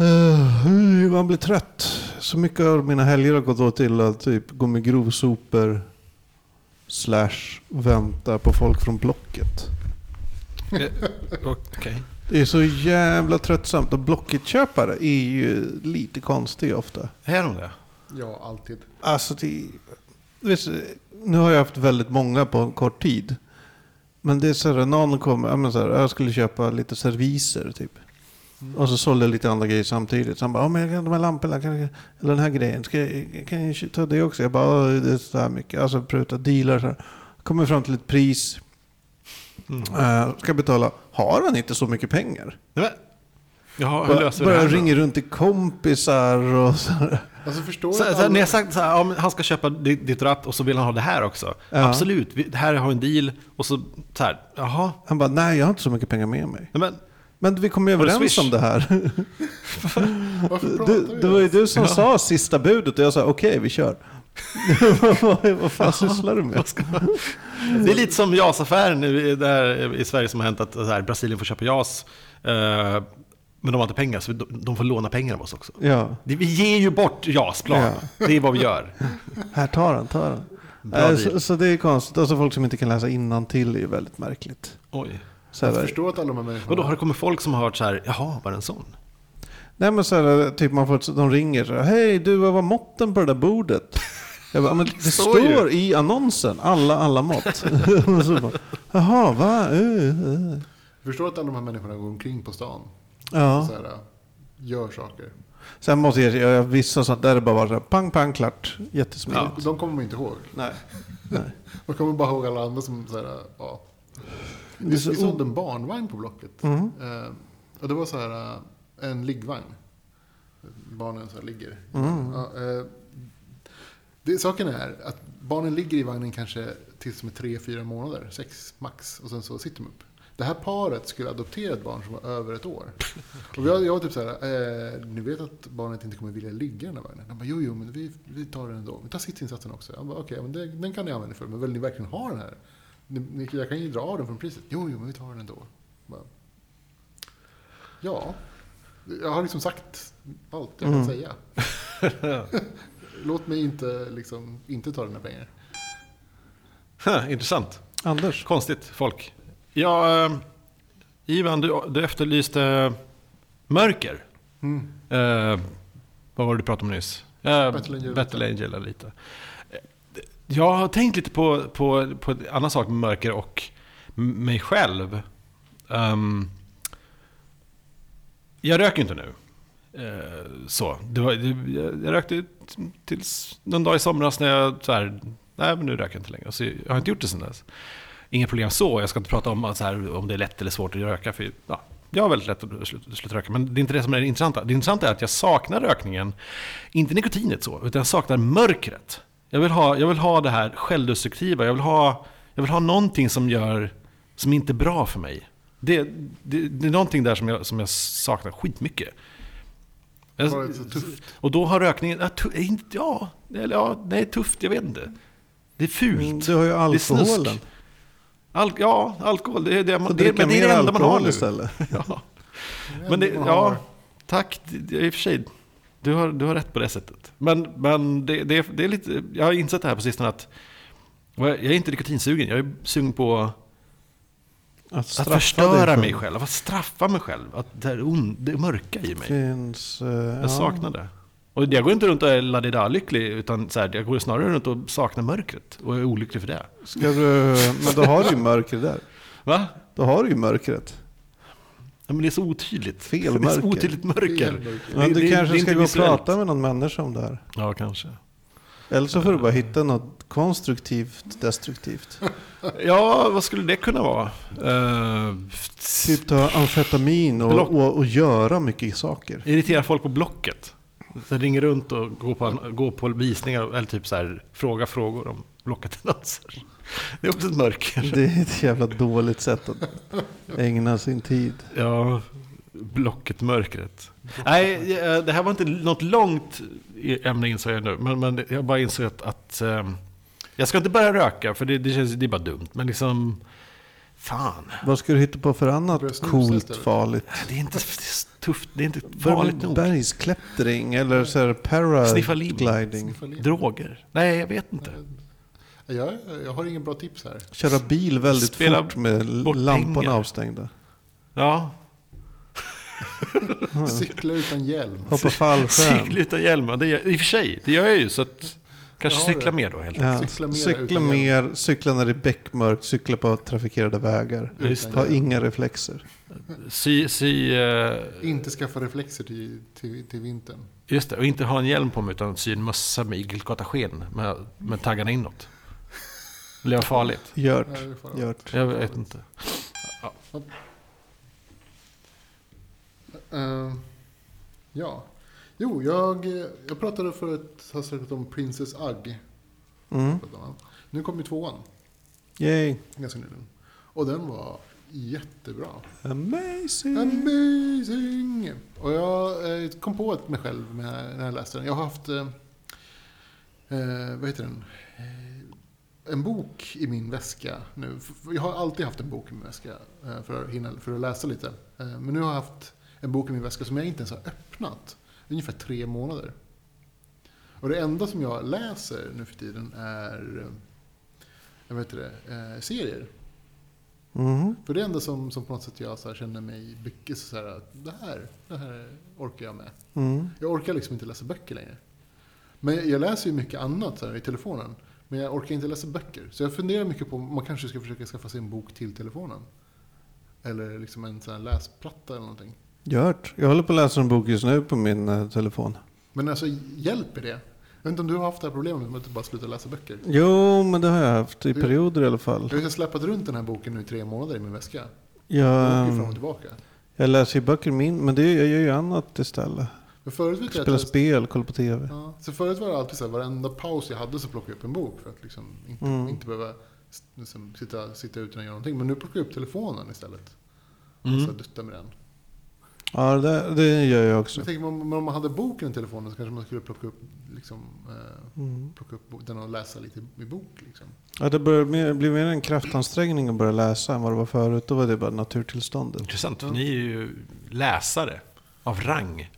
Eh, man blir trött. Så mycket av mina helger har gått åt till att typ gå med grovsopor. Slash vänta på folk från Blocket. Eh, Okej. Det är så jävla tröttsamt. Och Blocket-köpare är ju lite konstiga ofta. Är de det? Ja, alltid. Alltså vet, du, nu har jag haft väldigt många på en kort tid. Men det är så här, någon kommer, ja, men så här, jag skulle köpa lite serviser typ. Och så sålde jag lite andra grejer samtidigt. Så han bara, ja men jag kan de här lamporna, kan eller den här grejen, ska jag, kan jag ta det också? Jag bara, "Ja, det är så här mycket. Alltså pruta dealar så här. Kommer fram till ett pris. Mm. Uh, ska betala. Har han inte så mycket pengar? Nej, men, Jaha, hur löser då? ringer runt till kompisar och så här. Alltså förstår Så, så, ni har sagt så här, ja, han ska köpa ditt, ditt ratt och så vill han ha det här också. Ja. Absolut, vi, här har en deal. Och så, så här, jaha. Han bara, nej jag har inte så mycket pengar med mig. Men, Men vi kom ju överens om det här. Du, det var ju du som Ja. sa sista budet och jag sa okej vi kör. vad, vad fan sysslar du med? det är lite som JAS-affären i- där i Sverige som har hänt att så här, Brasilien får köpa JAS. eh, men de har inte pengar, så de, får låna pengar av oss också. Ja, Det- Vi ger ju bort JAS-plan. Ja. Det är vad vi gör. här tar han, tar Äh, deal. så, så det är konstigt. Alltså folk som inte kan läsa innantill är ju väldigt märkligt. Oj. Så Jag förstår att alla de här människorna... Och då har det kommit folk som har hört så här, jaha, var det en sån? nej men så här, typ man får, de ringer så här, hej du vad var måtten på det där bordet? Jag bara, men det står ju. står i annonsen, alla, alla mått. Och så bara, Jaha, va? Uh, uh. Jag förstår att alla de här människorna går omkring på stan. Ja. Så här, gör saker. Sen måste jag säga, vissa sånt där är bara så här, pang, pang, klart. Jättesmidigt. Ja. De kommer man inte ihåg. Nej. Man kommer bara ihåg alla andra som så här, ja. Det är Vi, vi sålde en barnvagn på Blocket. Mm. Eh, och det var så här en liggvagn. Barnen så här ligger. Mm. Ja, eh, det, saken är att barnen ligger i vagnen kanske tills de är tre, fyra månader. Sex max. Och sen så sitter de upp. Det här paret skulle adoptera ett barn som var över ett år. Och jag, jag var typ så här, eh, ni vet att barnet inte kommer vilja ligga i den här vagnen? De bara, jo, jo, men vi, vi tar den ändå. Vi tar sittinsatsen också. Jag bara, okej, men det, den kan ni använda för. Men vill ni verkligen ha den här? Ni, jag kan ju dra av den från priset. Jo, jo, men vi tar den ändå. Bara, ja, jag har liksom sagt allt jag kan Mm. säga. Låt mig inte, liksom, inte ta dina pengar. Intressant. Anders? Konstigt folk. Ja, eh, Ivan, du, du efterlyste mörker. Mm. Eh, vad var det du pratade om nyss? Eh, Battle Angel Battle Angel lite. Eh, Jag har tänkt lite på, på, på en annan sak med mörker och mig själv. Ehm, jag röker inte nu. Eh, så. Det var, jag, jag rökte tills någon dag i somras när jag så här, nej men nu röker jag inte längre. Så jag har inte gjort det sedan dess. Inga problem så, jag ska inte prata om, så här, om det är lätt eller svårt att röka. För, ja, jag har väldigt lätt att sluta, sluta röka, men det är inte det som är det intressanta. Det intressanta är att jag saknar rökningen, inte nikotinet så, utan jag saknar mörkret. Jag vill ha, jag vill ha det här självdestruktiva, jag vill ha, jag vill ha någonting som gör, som inte är bra för mig. Det, det, det är någonting där som jag, som jag saknar skitmycket. Jag- Var det så tufft? och då har rökningen, ja, tu, inte, ja, eller ja, nej tufft, jag vet inte. Det är fult. Du har ju Det är snusk. alkoholen. Al ja, alkohol, det är det, man, det, men det är det enda man har nu. istället. Ja. Men det, ja, tack. I och för sig, du har, du har rätt på det sättet. Men, men det, det, det är lite, jag har insett det här på sistone att jag är inte nikotinsugen. Jag är sugen på Att, att förstöra mig själv. Att straffa mig själv. Att det, är on, det mörka i mig. Finns, ja. Jag saknar det. Och jag går inte runt och är ladida-lycklig, utan så här, jag går snarare runt och saknar mörkret. Och är olycklig för det. Ska du, men då har du ju mörker där. Va? Då har du ju mörkret. Ja, men det är så otydligt. Fel Det är mörker. så otydligt mörker. Mörker. Men Det- du det- kanske det ska gå och prata med någon människa om det här. Ja, kanske. Eller så får du bara hitta något konstruktivt destruktivt. Ja, vad skulle det kunna vara? Uh, Typ ta amfetamin och, och, och göra mycket saker. irritera folk på Blocket. Så ringer runt och går på, går på visningar eller typ så här, fråga frågor om Blocket-annonser. Det är också ett mörker. Det är ett jävla dåligt sätt att ägna sin tid. Ja, Blocket-mörkret. Nej, eh, det här var inte något långt ämne insåg jag nu. Men, men jag bara insåg att, att eh, jag ska inte börja röka för det, det, känns, det är bara dumt. Men liksom, fan. Vad ska du hitta på för annat coolt farligt? Det är inte det är tufft, det är inte farligt nog. Bergsklättring eller så här paragliding. Droger? Nej, jag vet inte. Jag, jag har ingen bra tips här. Köra bil väldigt Spela fort med lamporna pengar. avstängda. Ja, Cykla utan hjälm. Hoppa fallskärm. cykla utan hjälm. Det gör, I och för sig, det gör jag ju. Så att, kanske cykla det. mer då helt Ja, Cykla mer cykla utan mer, cykla när det är beckmörkt, cykla på trafikerade vägar. Just Ha hjälm. inga reflexer. Sy, sy, eh, Inte skaffa reflexer till, till, till vintern. just det, och inte ha en hjälm på mig utan sy en mössa med igelkottasken med, med taggarna inåt. Det var farligt. Gjort. Det farligt. Gjort. Jag vet inte. Eh, ja. Jo, jag, jag pratade för ett tag sedan om Princess Ugg. Mm. Nu kom ju tvåan, Yay. ganska nyligen. Och den var jättebra. Amazing. Amazing! Och jag eh, kom på mig själv när jag läste den. Jag har haft, eh, eh, vad heter den? Eh, en bok i min väska nu. Jag har alltid haft en bok i min väska för att, hinna, för att läsa lite. Men nu har jag haft en bok i min väska som jag inte ens har öppnat. Ungefär tre månader. Och det enda som jag läser nu för tiden är eh, jag vet inte det, eh, serier. Mhm. För det är enda som, som på något sätt jag så känner mig mycket så här, att det här, det här orkar jag med. Mm. Jag orkar liksom inte läsa böcker längre. Men jag läser ju mycket annat så här, i telefonen. Men jag orkar inte läsa böcker. Så jag funderar mycket på om man kanske ska försöka skaffa sig en bok till telefonen. Eller liksom en sån läsplatta eller någonting. Gjort. Jag håller på att läsa en bok just nu på min eh, telefon. Men alltså, hjälper det? Jag vet inte om du har haft det här problemet med att bara sluta läsa böcker. Jo, men det har jag haft i Du- perioder i alla fall. Jag har släpat runt den här boken nu i tre månader i min väska. Jag, Jag fram och tillbaka. jag läser ju böcker min, men det, jag gör ju annat istället. Men förut vet jag Spela att jag, spel, kolla på tv. ja, så förut var det alltid så här, varenda paus jag hade så plockade jag upp en bok för att liksom inte, Mm. inte behöva s- liksom, sitta, sitta utan att göra någonting. Men nu plockar jag upp telefonen istället. Och Mm. så duttar med den. Ja, det, det gör jag också. Jag tänker, om, om man hade boken i telefonen så kanske man skulle plocka upp, liksom, eh, Mm. plocka upp den och läsa lite i bok. Liksom. Ja, det börjar mer, blir mer en kraftansträngning att börja läsa än vad det var förut. Då var det bara naturtillståndet. Intressant, för ni är ju läsare av rang.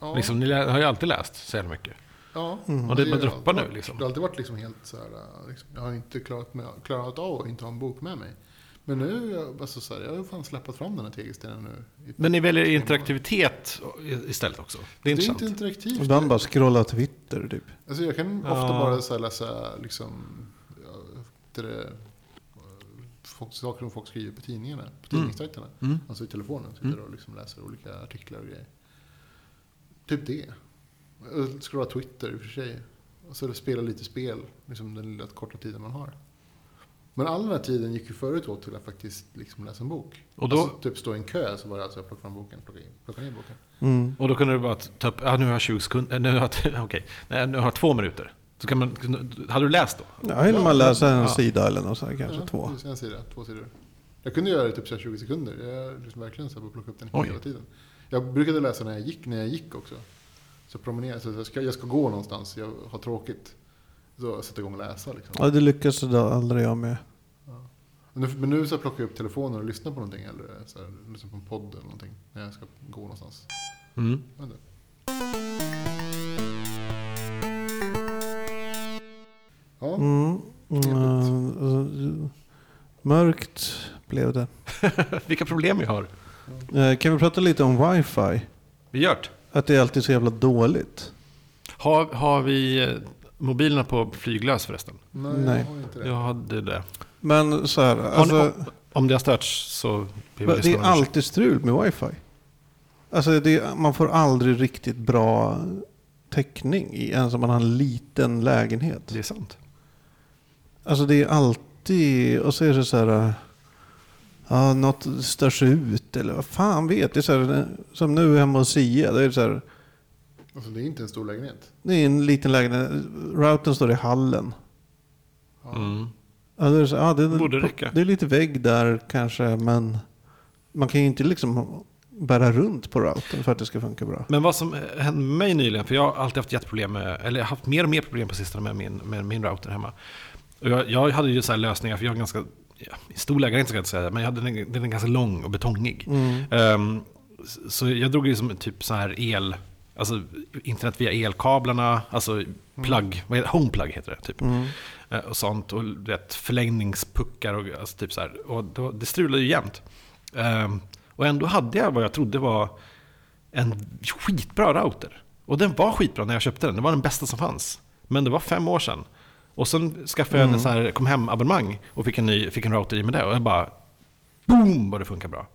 Ja, Liksom, ni har ju alltid läst så jävla mycket. ja. Mm. Och det har bara droppar nu, liksom. Det har alltid varit liksom helt så här, liksom, jag har inte klarat, med, klarat av att inte ha en bok med mig. Men nu, är jag- alltså, så här, jag har fan släppt fram den här tegelstenen nu. Men ni väljer interaktivitet istället också. Det är Det är inte interaktivt. Ibland bara scrolla Twitter typ. Alltså jag kan Ja. ofta bara så här läsa liksom, ja, det där, folk, saker som folk skriver på tidningarna, på tidningssajterna. Mm. Alltså i telefonen. Sitter och liksom läser olika artiklar och grejer. Typ det. Scrolla Twitter i och för sig. Och så spela lite spel, liksom den lilla korta tiden man har. Men all den här tiden gick ju förut åt till att faktiskt liksom läsa en bok. Och då- Alltså, typ stå i en kö så var det alltså jag plockade fram boken, plockade, in, plockade ner boken. Mm. Och då kunde du bara ta upp, ja nu har jag 20 sekunder, nu har jag, okej, nej, nu har jag två minuter. Så kan man, hade du läst då? Ja, hinner man läsa en Ja. sida eller något sånt, kanske ja, två. En sida, två sidor. Jag kunde göra det typ så här 20 sekunder. Jag liksom verkligen så här bara plocka upp den Oj. hela tiden. Jag brukade läsa när jag gick, när jag gick också. Så promenera, så jag ska, jag ska gå någonstans, jag har tråkigt. Så sätta igång och läsa liksom. Ja, det lyckas aldrig jag med. Men nu, men nu så plockar jag upp telefonen och lyssnar på någonting eller så här, lyssnar på en podd eller någonting. När jag ska gå någonstans. Mm. Ja, Mm. Mm. Mörkt blev det. Vilka problem vi har. Eh, Kan vi prata lite om wifi? Vi gör det. Att det är alltid så jävla dåligt. Har, har vi mobilerna på flyglös förresten? nej, Nej. jag har inte det. Jag hade det. Men så här, Har ni- alltså, Om det har störts så vi det är om alltid strul med wifi. Alltså det, man får aldrig riktigt bra täckning i, ens om man har en liten lägenhet. Det är sant. Alltså det är alltid, och så är det så här, ja, något störs ut eller vad fan vet. Det är så här, som nu hemma hos Sia, det är så här, Alltså, det är inte en stor lägenhet. det är en liten lägenhet, routern står i hallen. Ja. Mm. Ja, det, är ja, det, Borde räcka. det är lite vägg där kanske, men man kan ju inte liksom bära runt på routern för att det ska funka bra. Men vad som hände med mig nyligen, för jag har alltid haft jätteproblem med, eller jag har haft mer och mer problem på sistone med min, med min router hemma. Och jag, jag hade ju så här lösningar, för jag har ganska, ja, stor lägenhet ska jag inte säga, men jag hade den, den är ganska lång och betongig. Mm. Ehm, så jag drog ju som typ så här el, alltså internet via elkablarna, alltså vad heter, homeplug heter det typ. Mm. Eh, och sånt. Och vet, förlängningspuckar och alltså, typ så här. Och då, det strulade ju jämt. Ehm, och ändå hade jag vad jag trodde var en skitbra router. Och den var skitbra när jag köpte den. Det var den bästa som fanns. Men det var fem år sedan. Och sen skaffade jag en så här, kom hem abonnemang och fick en, ny, fick en router i med det. Och jag bara, boom vad det funkar bra.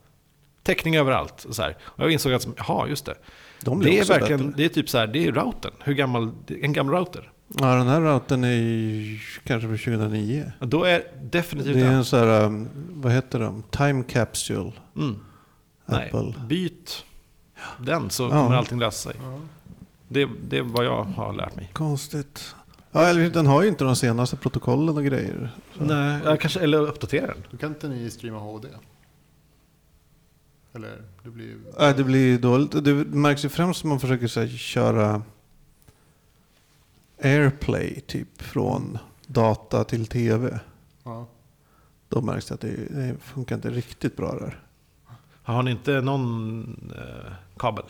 Täckning överallt. Och, så här. och jag insåg att, jaha just det. De Det är verkligen, bättre. det är typ så här, det är routern. Hur gammal, en gammal router. Ja, den här routern är kanske från 2009. Och då är definitivt Det är en sån här, um, vad heter de? Time Capsule. Mm. Nej, Apple. byt den så Ja. kommer allting lösa sig. Ja. Det, det är vad jag har lärt mig. Konstigt. Ja, eller den har ju inte de senaste protokollen och grejer. Så. Nej, jag kanske, eller uppdatera den. Du kan inte ni streama HD? Eller, det blir ju... Nej, det blir dåligt. Det märks ju främst om man försöker så här, köra AirPlay typ från data till tv. Ja. Då märks det att det, det funkar inte riktigt bra där. Har ni inte någon eh, kabel?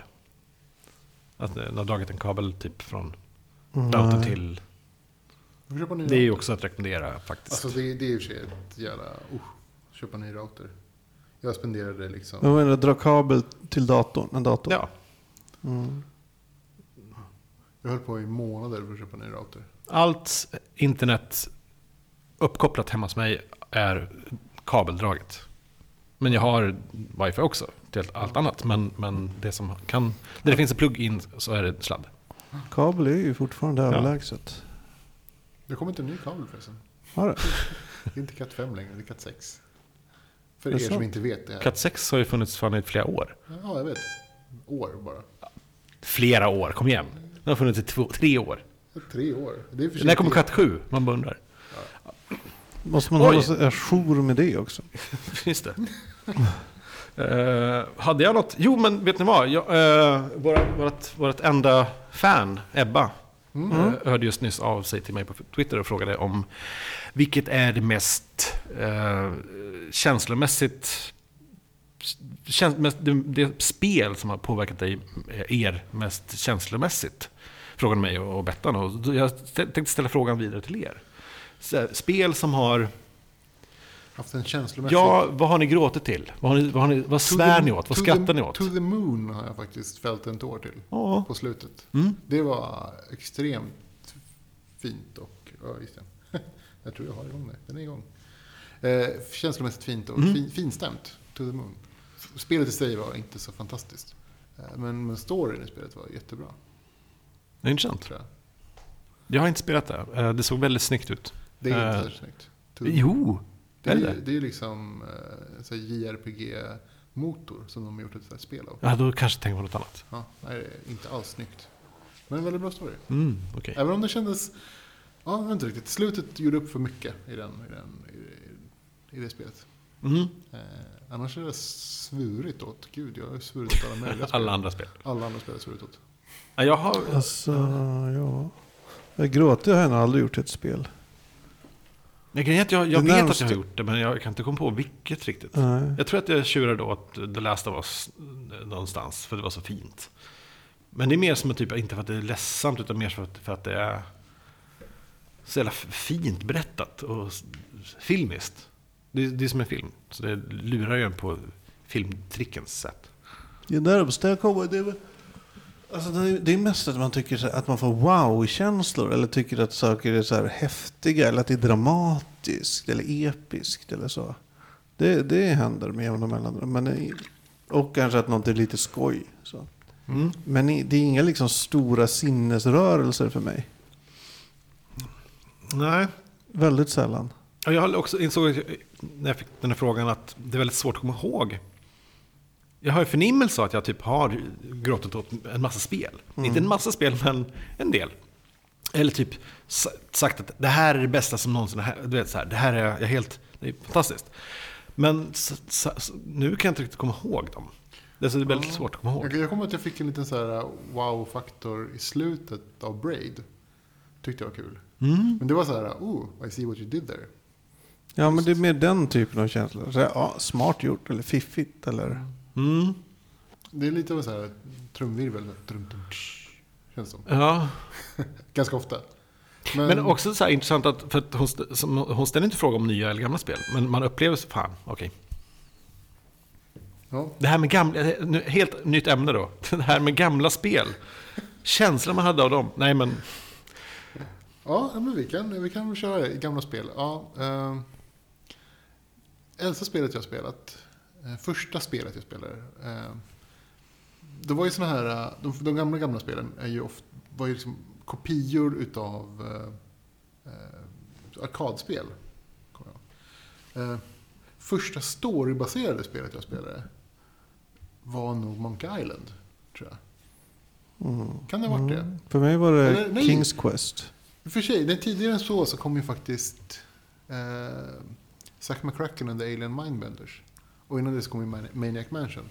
Att ni har dragit en kabel typ från routern Nej. till... Det är ju också att rekommendera faktiskt. Alltså det, det är ju i och för sig ett jävla... Uh, köpa en ny router. Jag spenderade liksom... Jag menar, dra kabel till datorn. En dator. ja, Mm. Jag höll på i månader för att köpa en ny router. allt internet uppkopplat hemma hos mig är kabeldraget. Men jag har wifi också till allt annat. Men, men det som kan... Där det finns en plug-in så är det sladd. Kabel är ju fortfarande Ja. överlägset. Det kommer inte en ny kabel förresten. Har det? Det är inte Cat 5 längre, det är Cat 6. För er som inte vet det. Cat 6 har ju funnits fan i flera år. Ja, jag vet. År bara. Flera år, kom igen. Den har funnits i två, tre år. Tre år. Det När kommer Cat 7? Man bara undrar. Måste man Oj. sig ajour med det också? Just det. Eh, hade jag något? Jo, men vet ni vad? Jag, uh, vårat, vårat, vårat enda fan, Ebba, Mm. eh, hörde just nyss av sig till mig på Twitter och frågade om vilket är det mest uh, känslomässigt käns- det, det spel som har påverkat dig, eh, er mest känslomässigt? Frågade mig och och Bettan. Och jag tänkte ställa frågan vidare till er. Så, spel som har Haft en känslomässig... Ja, vad har ni gråtit till? Vad, har ni, vad, har ni, vad svär the- ni åt? Vad skrattar the, ni åt? To the moon har jag faktiskt fällt en tår till. Ja. På slutet. Mm. Det var extremt fint och... Ja, just det. Jag tror jag har igång det. Den är igång. Eh, känslomässigt fint och Mm. fin, finstämt. To the moon. Spelet i sig var inte så fantastiskt. Eh, men, men storyn i spelet var jättebra. Det är intressant. Tror jag. Jag har inte spelat det. Eh, Det såg väldigt snyggt ut. Det är inte så snyggt. Jo, Det är det det är liksom eh, JRPG-motor som de har gjort ett spel av. Ja, då kanske tänker på något annat. Ja, nej, det är inte alls snyggt. Men en väldigt bra story. Mm, okej. Även om det kändes... Ja, inte riktigt. Slutet gjorde upp för mycket i, den, i, den, i, i det spelet. Mm. Eh, annars är det svurit åt. Gud, jag har svurit åt alla möjliga spel. Alla andra spel. Alla andra spel har svurit åt. Ja, jag har... Alltså, ja. Jag gråter har jag nog aldrig gjort ett spel. Jag, att jag, jag Det vet att närmaste- jag har gjort det, men jag kan inte komma på vilket riktigt. Nej. Jag tror att jag tjurade åt The Last of Us eh, någonstans, för det var så fint. Men det är mer som att typ, inte för att det är ledsamt, utan mer för att, för att det är så jävla fint berättat och filmiskt. Det, det är som en film, så det lurar ju en på filmtrickens sätt. Det är närmast jag kommer. Det är, alltså det, är, mest att man tycker här, att man får wow-känslor. Eller tycker att saker är så här häftiga. Eller att det är dramatiskt. Eller episkt. Eller så. Det, det händer med jämna mellanrum. Men och kanske att något är lite skoj. Så. Mm. Men det är inga liksom stora sinnesrörelser för mig. Nej, Väldigt sällan. och jag har också insåg när jag fick den här frågan att det är väldigt svårt att komma ihåg. Jag har en förnimmelse av att jag typ har gråtit åt en massa spel. Inte en massa spel, men en del. Eller typ sa- sagt att det här är det bästa som någonsin har hänt. Du vet, så här, det här är jag helt, det är fantastiskt. Men så, så, så, nu kan jag inte riktigt komma ihåg dem. Det är, så det är väldigt svårt att komma ihåg. Jag, kommer att jag fick en liten så här wow-faktor i slutet av Braid. Tyckte jag var kul. Mm. Men det var så här, oh, I see what you did there. Ja, men det är mer den typen av känslor. Så här, ja, smart gjort eller fiffigt eller... Mm. Det är lite av en så här trumvirvel. Trum, trum, tsch, känns som. Ja, Ganska ofta. Men också så här intressant att, för att hon, som- hon ställer inte fråga om nya eller gamla spel. Men man upplever så, fan, okej. Ja, Det här med gamla, helt nytt ämne då. Det här med gamla spel. Känslan man hade av dem. Nej men, ja men vi kan, vi kan köra det. Gamla spel. Ja, eh, äldsta spelet jag spelat. Eh, första spelet jag spelade. Eh, det var ju såna här, eh, de, de gamla gamla spelen är ju ofta, var ju liksom kopior utav eh, eh, arkadspel. Eh, första storybaserade spelet jag spelade var nog Monkey Island, tror jag. Mm. Kan det ha varit det? Mm. För mig var det Eller. Kings Quest. I och för sig, den tidigare än så så kom ju faktiskt eh, Zack McCracken and the Alien Mindbenders. Och innan det så kom ju Man- Maniac Mansion.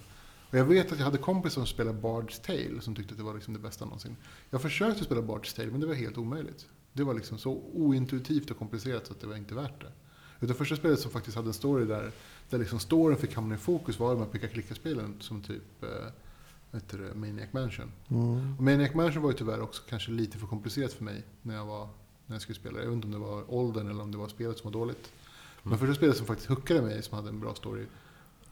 Och jag vet att jag hade kompisar som spelade Bard's Tale som tyckte att det var liksom det bästa någonsin. Jag försökte spela Bard's Tale men det var helt omöjligt. Det var liksom så ointuitivt och komplicerat så att det var inte värt det. Utan första spelet som faktiskt hade en story där, där liksom storyn fick hamna i fokus var de här peka-klicka-spelen som typ eh, heter det, Maniac Mansion. Mm. Och Maniac Mansion var ju tyvärr också kanske lite för komplicerat för mig när jag, var, när jag skulle spela. Jag vet inte om det var åldern eller om det var spelet som var dåligt. Men första spelet som faktiskt hookade mig, som hade en bra story,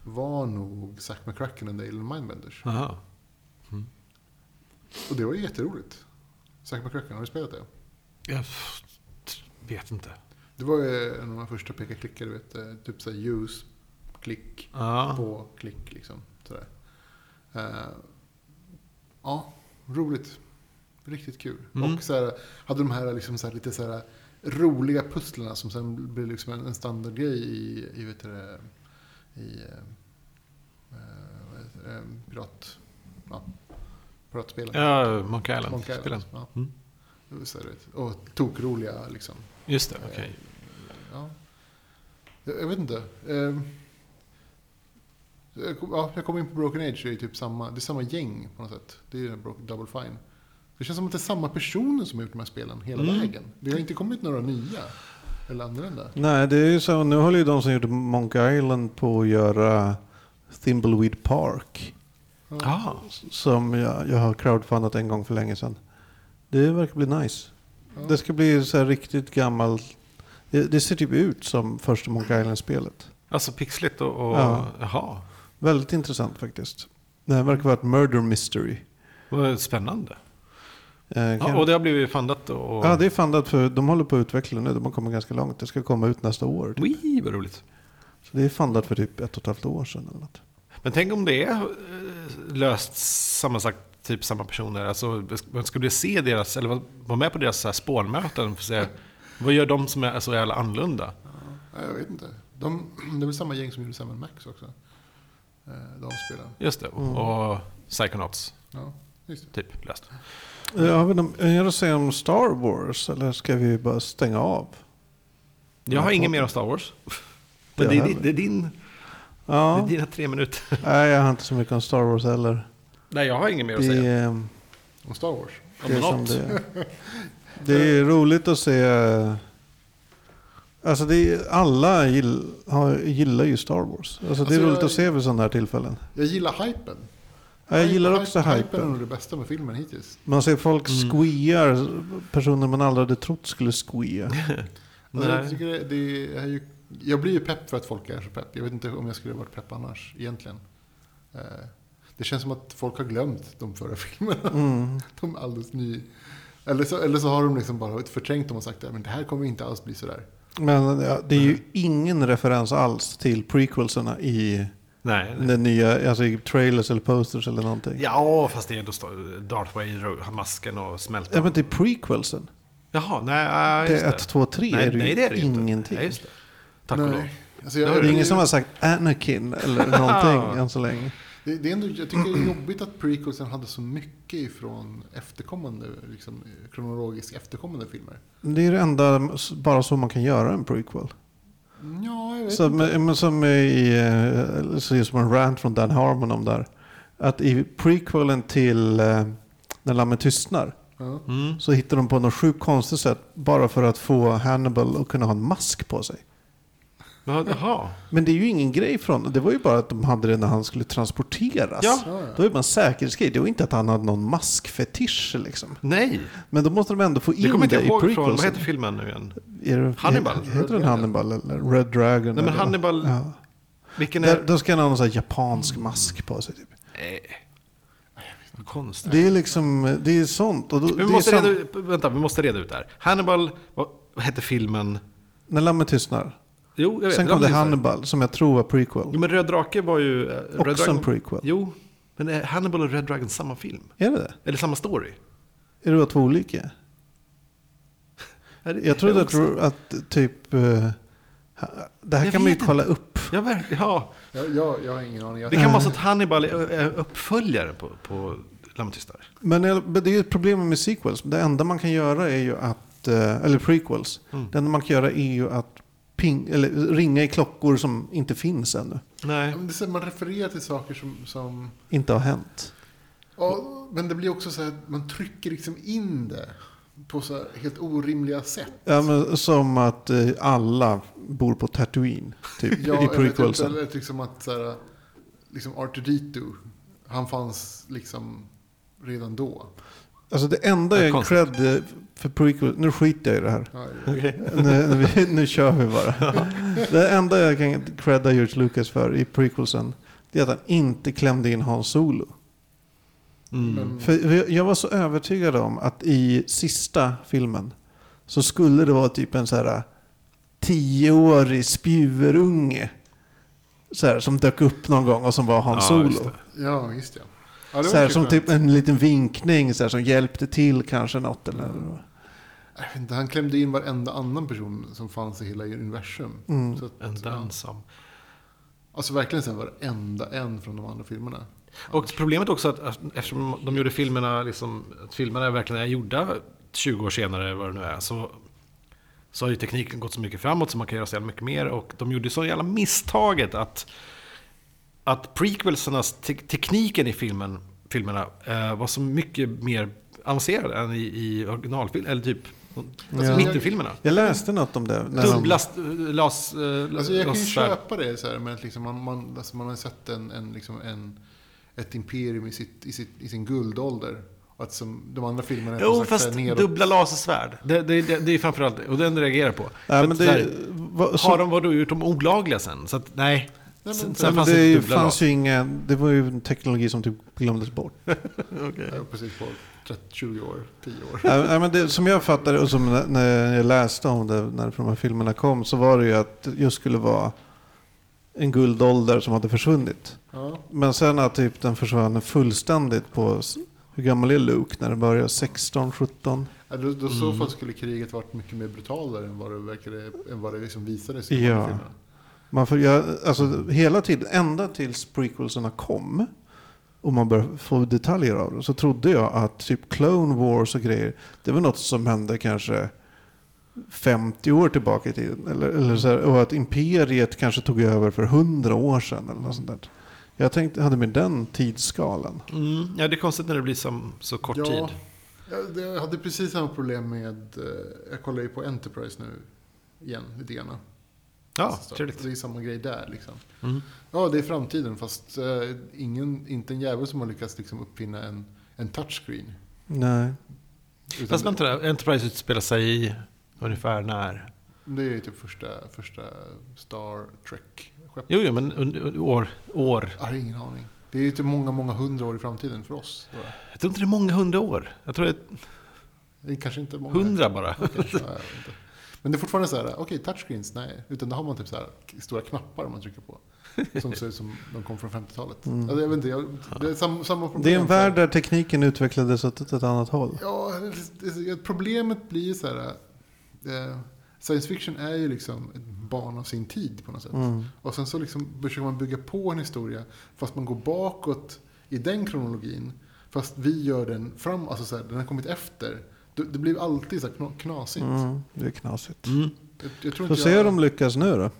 var nog Zack McCracken and the Alien Mindbenders. aha. Och det var ju jätteroligt. Zack McCracken, har du spelat det? Jag vet inte. Det var ju en av de första peka-klicka, du vet. eh, Typ såhär use, klick, Ja. på, klick liksom. Sådär. Eh, ja, roligt. Riktigt kul. Mm. Och så här, hade de här, liksom så här, lite så här roliga pusslerna som sen blev liksom en, en standardgrej i, i, vet det, i eh, eh, pirat, ja, piratspelen. Ja, Monkey Island. Monkey. Island. Ja. Mm. Och tokroliga liksom. Just det, okej. Ja. Jag, jag vet inte. Ja, jag kom in på Broken Age, det är typ samma, det är samma gäng på något sätt. Det är Double Fine. Det känns som att det är samma personer som har gjort de här spelen hela Mm. vägen. Det har inte kommit några nya. Eller annorlunda. Nej, det är ju så. Nu håller ju de som gjorde Monkey Island på att göra Thimbleweed Park. Ah, Som jag, jag har crowdfundat en gång för länge sedan. Det verkar bli nice. Ja. Det ska bli så här riktigt gammalt. Det, det ser typ ut som första Monkey Island-spelet. alltså pixligt och... och Ja. Jaha, Väldigt intressant faktiskt. Det här verkar vara ett murder mystery. vad spännande. Eh, Ja, och det har blivit fundat och... Ja, det är fundat för de håller på att utveckla nu. De har kommit ganska långt. Det ska komma ut nästa år. typ. Wii, vad roligt. Så det är fundat för typ ett och ett halvt år sedan eller något. Men tänk om det är eh, löst sammansatt, typ samma personer. Alltså, skulle se deras, eller vara- vara med på deras så här spårmöten för att se vad gör de som är så jävla annorlunda? Ja, jag vet inte. De, det är väl samma gäng som gjorde Sam Max också. Eh, De spelen. Just det, Mm. och Psychonauts, Ja, just det. typ, löst. Eh, Har vi något mer att säga om Star Wars? Eller ska vi bara stänga av? Jag har inget mer om Star Wars. Men det är, din- det är din, det Ja, är dina tre minuter. nej jag har inte så mycket om Star Wars heller. Nej, jag har inget mer att Det, säga. är, Om Star Wars. Om det, är något. det, är. det är roligt att se. Alltså det är, alla gill, har, gillar ju Star Wars. Alltså det är Alltså, roligt jag- att se vid sådana här tillfällen. Jag gillar hypen. Ja, jag gillar Hype- också Hypen är hypen. nog det bästa med filmen hittills. Man ser folk Mm. squear personer man aldrig hade trott skulle squea. Alltså, jag, tycker det, det är ju, jag blir ju pepp för att folk är så pepp. Jag vet inte om jag skulle varit pepp annars egentligen. Eh, Det känns som att folk har glömt de förra filmerna. Mm. De är alldeles ny. Eller så, eller så har de liksom bara förträngt dem och sagt att det här kommer inte alls bli sådär. Men ja, det är ju ingen referens alls till prequelserna i Nej. den nya, alltså i trailers eller posters eller någonting. Ja, fast det är ändå Darth Vader och masken och smälter. Ja, men till prequelsen. Jaha, nej, ja, Det just är det. 1, 2, 3 nej, är det ju nej, det är det ingenting. Nej, just det. Tack och Nej. lov. Alltså Det jag, har Det är ingen som har sagt Anakin eller någonting än så länge. Det, det är ändå, jag tycker det är jobbigt att prequelsen hade så mycket ifrån efterkommande, liksom, kronologiskt efterkommande filmer. Det är det enda, bara så man kan göra en prequel. Ja, jag vet Som, inte. men som i, eh, så som en rant från Dan Harmon om där. Att i prequelen till eh, När lammet tystnar. Mm. så hittar de på något sjukt konstigt sätt bara för att få Hannibal att kunna ha en mask på sig. Ja, Jaha. Men det är ju ingen grej från det. var ju bara att de hade det när han skulle transporteras. Ja. Det var ju bara en säkerhetsgrej. Det var inte att han hade någon maskfetisch liksom. Nej. Men då måste de ändå få Det in kommer det, inte jag i ihåg från, prequelsen. vad heter filmen nu igen? Är det, Hannibal? Heter den Hannibal eller Red Dragon? Nej men? Hannibal, Ja. vilken Där, är... då ska han ha någon sån här japansk mask på sig. Typ. Nej. Vad konstigt. Det är liksom, det är sånt. Och då, vi, det är måste sam- reda ut, vänta, vi måste reda ut det här. Hannibal, vad, vad hette filmen? När lammet tystnar. Jo, jag vet. Sen kom det. Hannibal som jag tror var prequel. Jo, men Röd Drake var ju... eh, Red Också en Dragon- prequel. Jo, men är Hannibal och Red Dragon samma film? Är det det? Eller samma story? Är det två olika? Det- Jag trodde att, att typ... eh, det här Jag kan man ju kolla upp. Ja, ver- ja. Jag, jag, jag har ingen aning. Det kan vara så att Hannibal är är uppföljare på, på. Men jag- men det är ju ett problem med sequels. Det enda man kan göra är ju att... eh, Eller prequels. Mm. Det enda man kan göra är ju att ping, eller ringa i klockor som inte finns ännu. Nej. Men det är så, man refererar till saker som... som Inte har hänt. ja, men det blir också så här att man trycker liksom in det på så här helt orimliga sätt. Ja, men som att eh, alla bor på Tatooine. Typ, Ja, i inte, prequelsen. eller liksom att så här, liksom R2D2, han fanns liksom redan då. Alltså det enda Ja, jag cred för prequel, nu skiter jag i det här. Ja, Okej. nu, nu, nu kör vi bara. Det enda jag kan credda George Lucas för i prequelsen, det är att han inte klämde in Hans Solo. Mm. För jag var så övertygad om att i sista filmen så skulle det vara typ en så här tioårig spjuverunge. Så här, som dök upp någon gång och som var Hans Ja, just Solo. det. ja, just det. Ja, det så här, som skönt. typ en liten vinkning så här, som hjälpte till kanske något. Eller, vet inte, han klämde in varenda annan person som fanns i hela universum. Mm. Så att, En dans om. Alltså verkligen sen varenda en från de andra filmerna. Och problemet också att att eftersom de gjorde filmerna, liksom, att filmerna verkligen är gjorda 20 år senare, vad det nu är, så, så har ju tekniken gått så mycket framåt så man kan göra så jävla mycket mer. Och de gjorde så jävla misstaget att, att prequelsernas te tekniken i filmen, filmerna eh, var så mycket mer avancerad än i, i originalfilm, eller typ Ja. mittenfilmerna. Jag läste något om det. när de- Dubbla las, eh, Alltså jag kan ju las- köpa det så här, men att liksom man, man, alltså man har sett en, en, liksom en, ett imperium i, sitt, i, sitt, i sin guldålder. Att som de andra filmerna är Jo, fast här nedåt. dubbla lasersvärd. Det, det, det, det är framförallt det. Och den reagerar på. Ja, men det, här, var, så, har de vadå gjort dem olagliga sen? Så att nej. sen Nej, sen men fanns det dubbla fanns ju inga, det var ju en teknologi som typ glömdes bort. Ja, precis på 30, 20 år, 10 år. Ja, men det, som jag fattade och som när- jag läste om det när de här filmerna kom så var det ju att det just skulle vara en guldålder som hade försvunnit. Ja, Men sen att typ den försvann fullständigt på, hur gammal är Luke när det började? 16, 17? Ja, då, då så Mm. fall skulle kriget varit mycket mer brutalare än vad det, verkade, än vad det liksom visades i de Ja. filmerna. Man får, jag, alltså hela tiden, ända tills prequelserna kom och man började få detaljer av det så trodde jag att typ Clone Wars och grejer, det var något som hände kanske 50 år tillbaka i tiden. Eller, eller så här, och att imperiet kanske tog över för 100 år sedan eller något sånt där. Jag tänkte, hade med den tidsskalan. Mm, ja, det är konstigt när det blir som, så kort Ja. tid. Jag, hade precis samma problem med, eh, jag kollar ju på Enterprise nu igen lite grann. Ja, Så trevligt. Det är samma grej där liksom. Mm. Ja, det är framtiden fast eh, ingen, inte en jävel som har lyckats liksom, uppfinna en, en touchscreen. Nej. Utan Fast vänta, där, Enterprise utspelar sig i ungefär när? det är ju typ första, första Star Trek-skeppet. Jo, jo, men år, år. Jag har ingen aning. Det är ju typ många, många hundra år i framtiden för oss. bara. Jag tror inte det är många hundra år. Jag tror det är Det är kanske inte många. hundra bara. Kanske, Men det är fortfarande så här, okej, touchscreens, nej. Utan då har man typ så här stora knappar man trycker på. Som ser ut som de kom från 50-talet. Mm. Alltså, jag vet inte, jag, det är sam, samma problem. Det är en värld där tekniken utvecklades åt ett, annat håll. Ja, det, problemet blir ju så här. Eh, science fiction är ju liksom ett barn av sin tid på något sätt. Mm. Och sen så liksom försöker man bygga på en historia fast man går bakåt i den kronologin. Fast vi gör den fram, alltså så här, den har kommit efter. Det, det blir alltid så knasigt. Mm, det är knasigt. Mm. Jag, jag tror inte se jag, hur de lyckas nu då.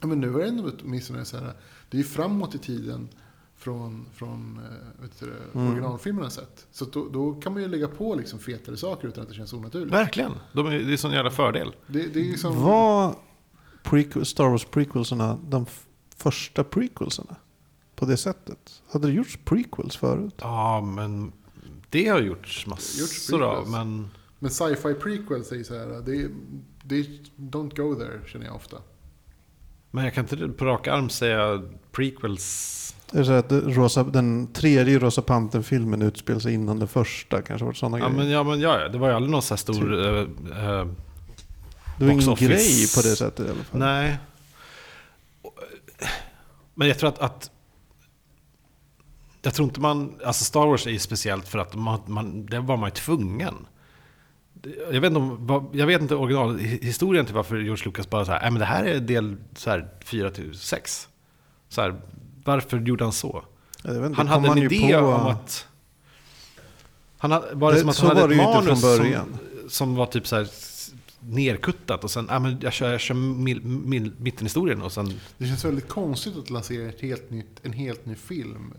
ja, men nu är det ändå åtminstone så här. Det är ju framåt i tiden från, från eh, vet du, Mm. originalfilmerna sett. Så då, då kan man ju lägga på liksom fetare saker utan att det känns onaturligt. Verkligen. De är, det är en sån jävla fördel. Det, det är liksom... Var prequel, Star Wars prequelserna de första prequelserna? På det sättet? Hade det gjorts prequels förut? Ja, men det har gjorts Gjorts massor av. prequels. Men Men sci-fi prequels är ju så här, det, det, don't go there känner jag ofta. Men jag kan inte på rak arm säga prequels. Det är så att Rosa, den tredje Rosa Pantern-filmen utspelar sig innan den första. Kanske var det sådana Ja men, grejer. ja, men ja, det var ju aldrig någon så här stor... eh, eh, det var ingen office. grej på det sättet i alla fall. nej. Men jag tror att, att... Jag tror inte man... Alltså Star Wars är ju speciellt för att man, man, det var man ju tvungen. Jag vet inte, om, jag vet inte originalhistorien till varför George Lucas bara så här, "Nej, men det här är del så här, 4 till 6. Så här, varför gjorde han så? Inte, Han hade en ju idé på- om att... Han hade, var det, Det- som att han hade ett manus från början. Som, som var typ så här nerkuttat och sen, ja men jag kör, jag kör mil, mil, mittenhistorien och sen... Det känns väldigt konstigt att lansera ett helt nytt, en helt ny film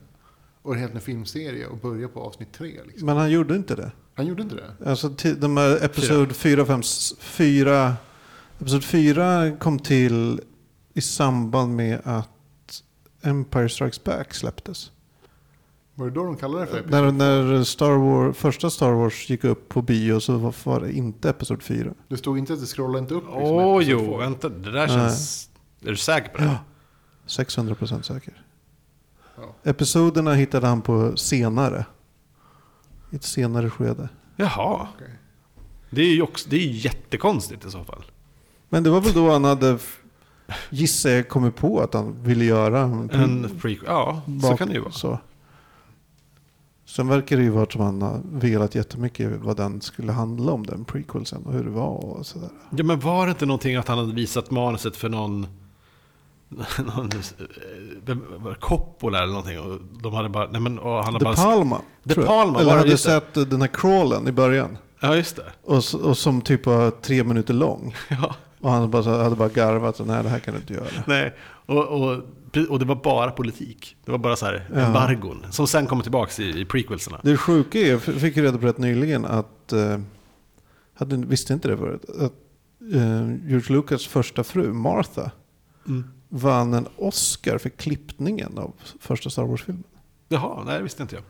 och en helt ny filmserie och börja på avsnitt tre. Liksom. Men han gjorde inte det. Han gjorde inte det? Alltså de här episod 4, 5, 4. Episod 4 kom till i samband med att Empire Strikes Back släpptes. Var det då de kallade det för episod? När, när Star Wars, första Star Wars gick upp på bio så var, var det inte Episod 4. Det stod inte att det scrollade inte upp liksom, Åh episod jo, två. vänta, det där känns... Är du säker på det? Ja. 600% säker. Ja. Episoderna hittade han på senare. I ett senare skede. Jaha. Det är ju också, det är jättekonstigt i så fall. Men det var väl då han hade, gissar jag, kommit på att han ville göra en, En prequel, ja, så bak- kan det ju vara. Så. Sen verkar det ju vara som han har velat jättemycket vad den skulle handla om, den prequelsen och hur det var och sådär. Ja, men var det inte någonting att han hade visat manuset för någon... någon eh, Coppola eller någonting? Och de hade bara... Nej, men, och han hade De bara Palma, De. Palma, Eller hade det? sett den här crawlen i början. Ja, just det. Och, och som typ var tre minuter lång. Ja, Och han bara, hade bara garvat och nej det här kan du inte göra. nej. Och, och, och det var bara politik. Det var bara så här Ja. embargon. Som sen kommer tillbaka i, i prequelserna. Det sjuka är, jag fick reda på rätt nyligen att, eh, hade, visste inte det förut, att eh, George Lucas första fru, Martha, Mm. Vann en Oscar för klippningen av första Star Wars-filmen. Jaha, nej det visste inte jag.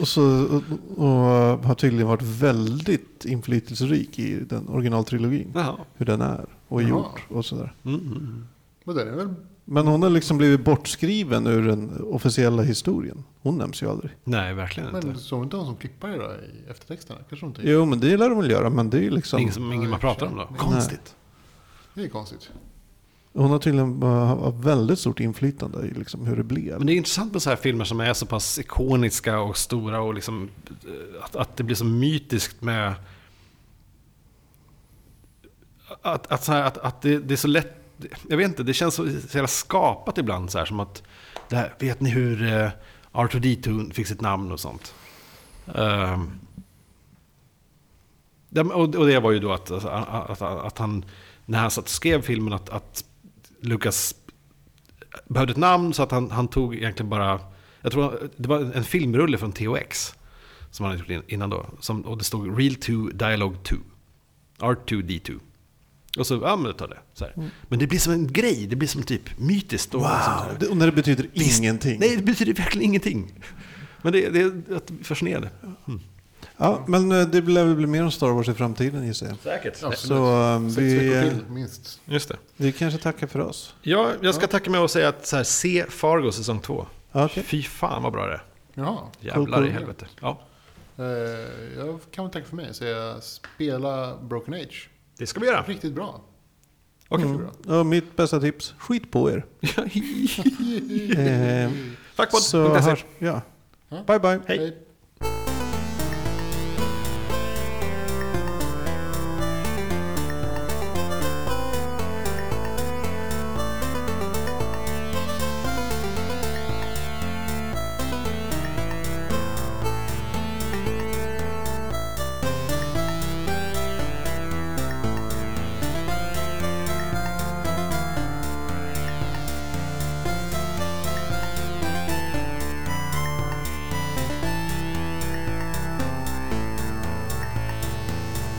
Och, så, och, och har tydligen varit väldigt inflytelserik i den originaltrilogin. Jaha. Hur den är och är Jaha. gjord och sådär. Mm, mm. Men det är väl Men hon har liksom blivit bortskriven ur den officiella historien. Hon nämns ju aldrig. Nej, verkligen inte. Men såg inte hon som klippare då i eftertexterna? Kanske hon inte Jo, men det lär de väl göra. Men det är ju liksom... Ingen, som, ingen man pratar om då. Nej. Konstigt. Det är konstigt. Hon har tydligen haft väldigt stort inflytande i liksom hur det blev. Men det är intressant med så här filmer som är så pass ikoniska och stora och liksom eh, att, att det blir så mytiskt med att, att, så här, att, att det, det är så lätt, jag vet inte, det känns så, så jävla skapat ibland så här som att, det här, vet ni hur eh, uh, R2D2 fick sitt namn och sånt? Ehm, och, och det var ju då att, att, att, att han, när han satt och skrev filmen, att, att Lucas behövde ett namn så att han, han tog egentligen bara, jag tror det var en filmrulle från THX som han hade gjort in- innan då. Som, och det stod Real 2 Dialogue 2. R2D2. Och så, ja men det tar det. Så här. Mm. Men det blir som en grej, det blir som typ mytiskt. Och Wow! Det- Och när det betyder Visst. ingenting. Nej, det betyder verkligen ingenting. Men det, det är att- fascinerande. Ja, men eh, det lär väl bli mer om Star Wars i framtiden gissar jag. Säkert. Absolut. Så Sex vi, eh, till, minst. Just det. vi kanske tackar för oss. Ja, jag ska tacka med att säga att så här, se Fargo säsong två. Okej. Fy fan vad bra det är. Jaha. Jävlar cool. i helvete. Ja, Eh, jag kan väl tacka för mig. säga spela Broken Age. det ska vi göra. Riktigt bra. Okej. Mm. Och mitt bästa tips, skit på er. Eh, ja. Ja. Bye bye. Hej. Hej.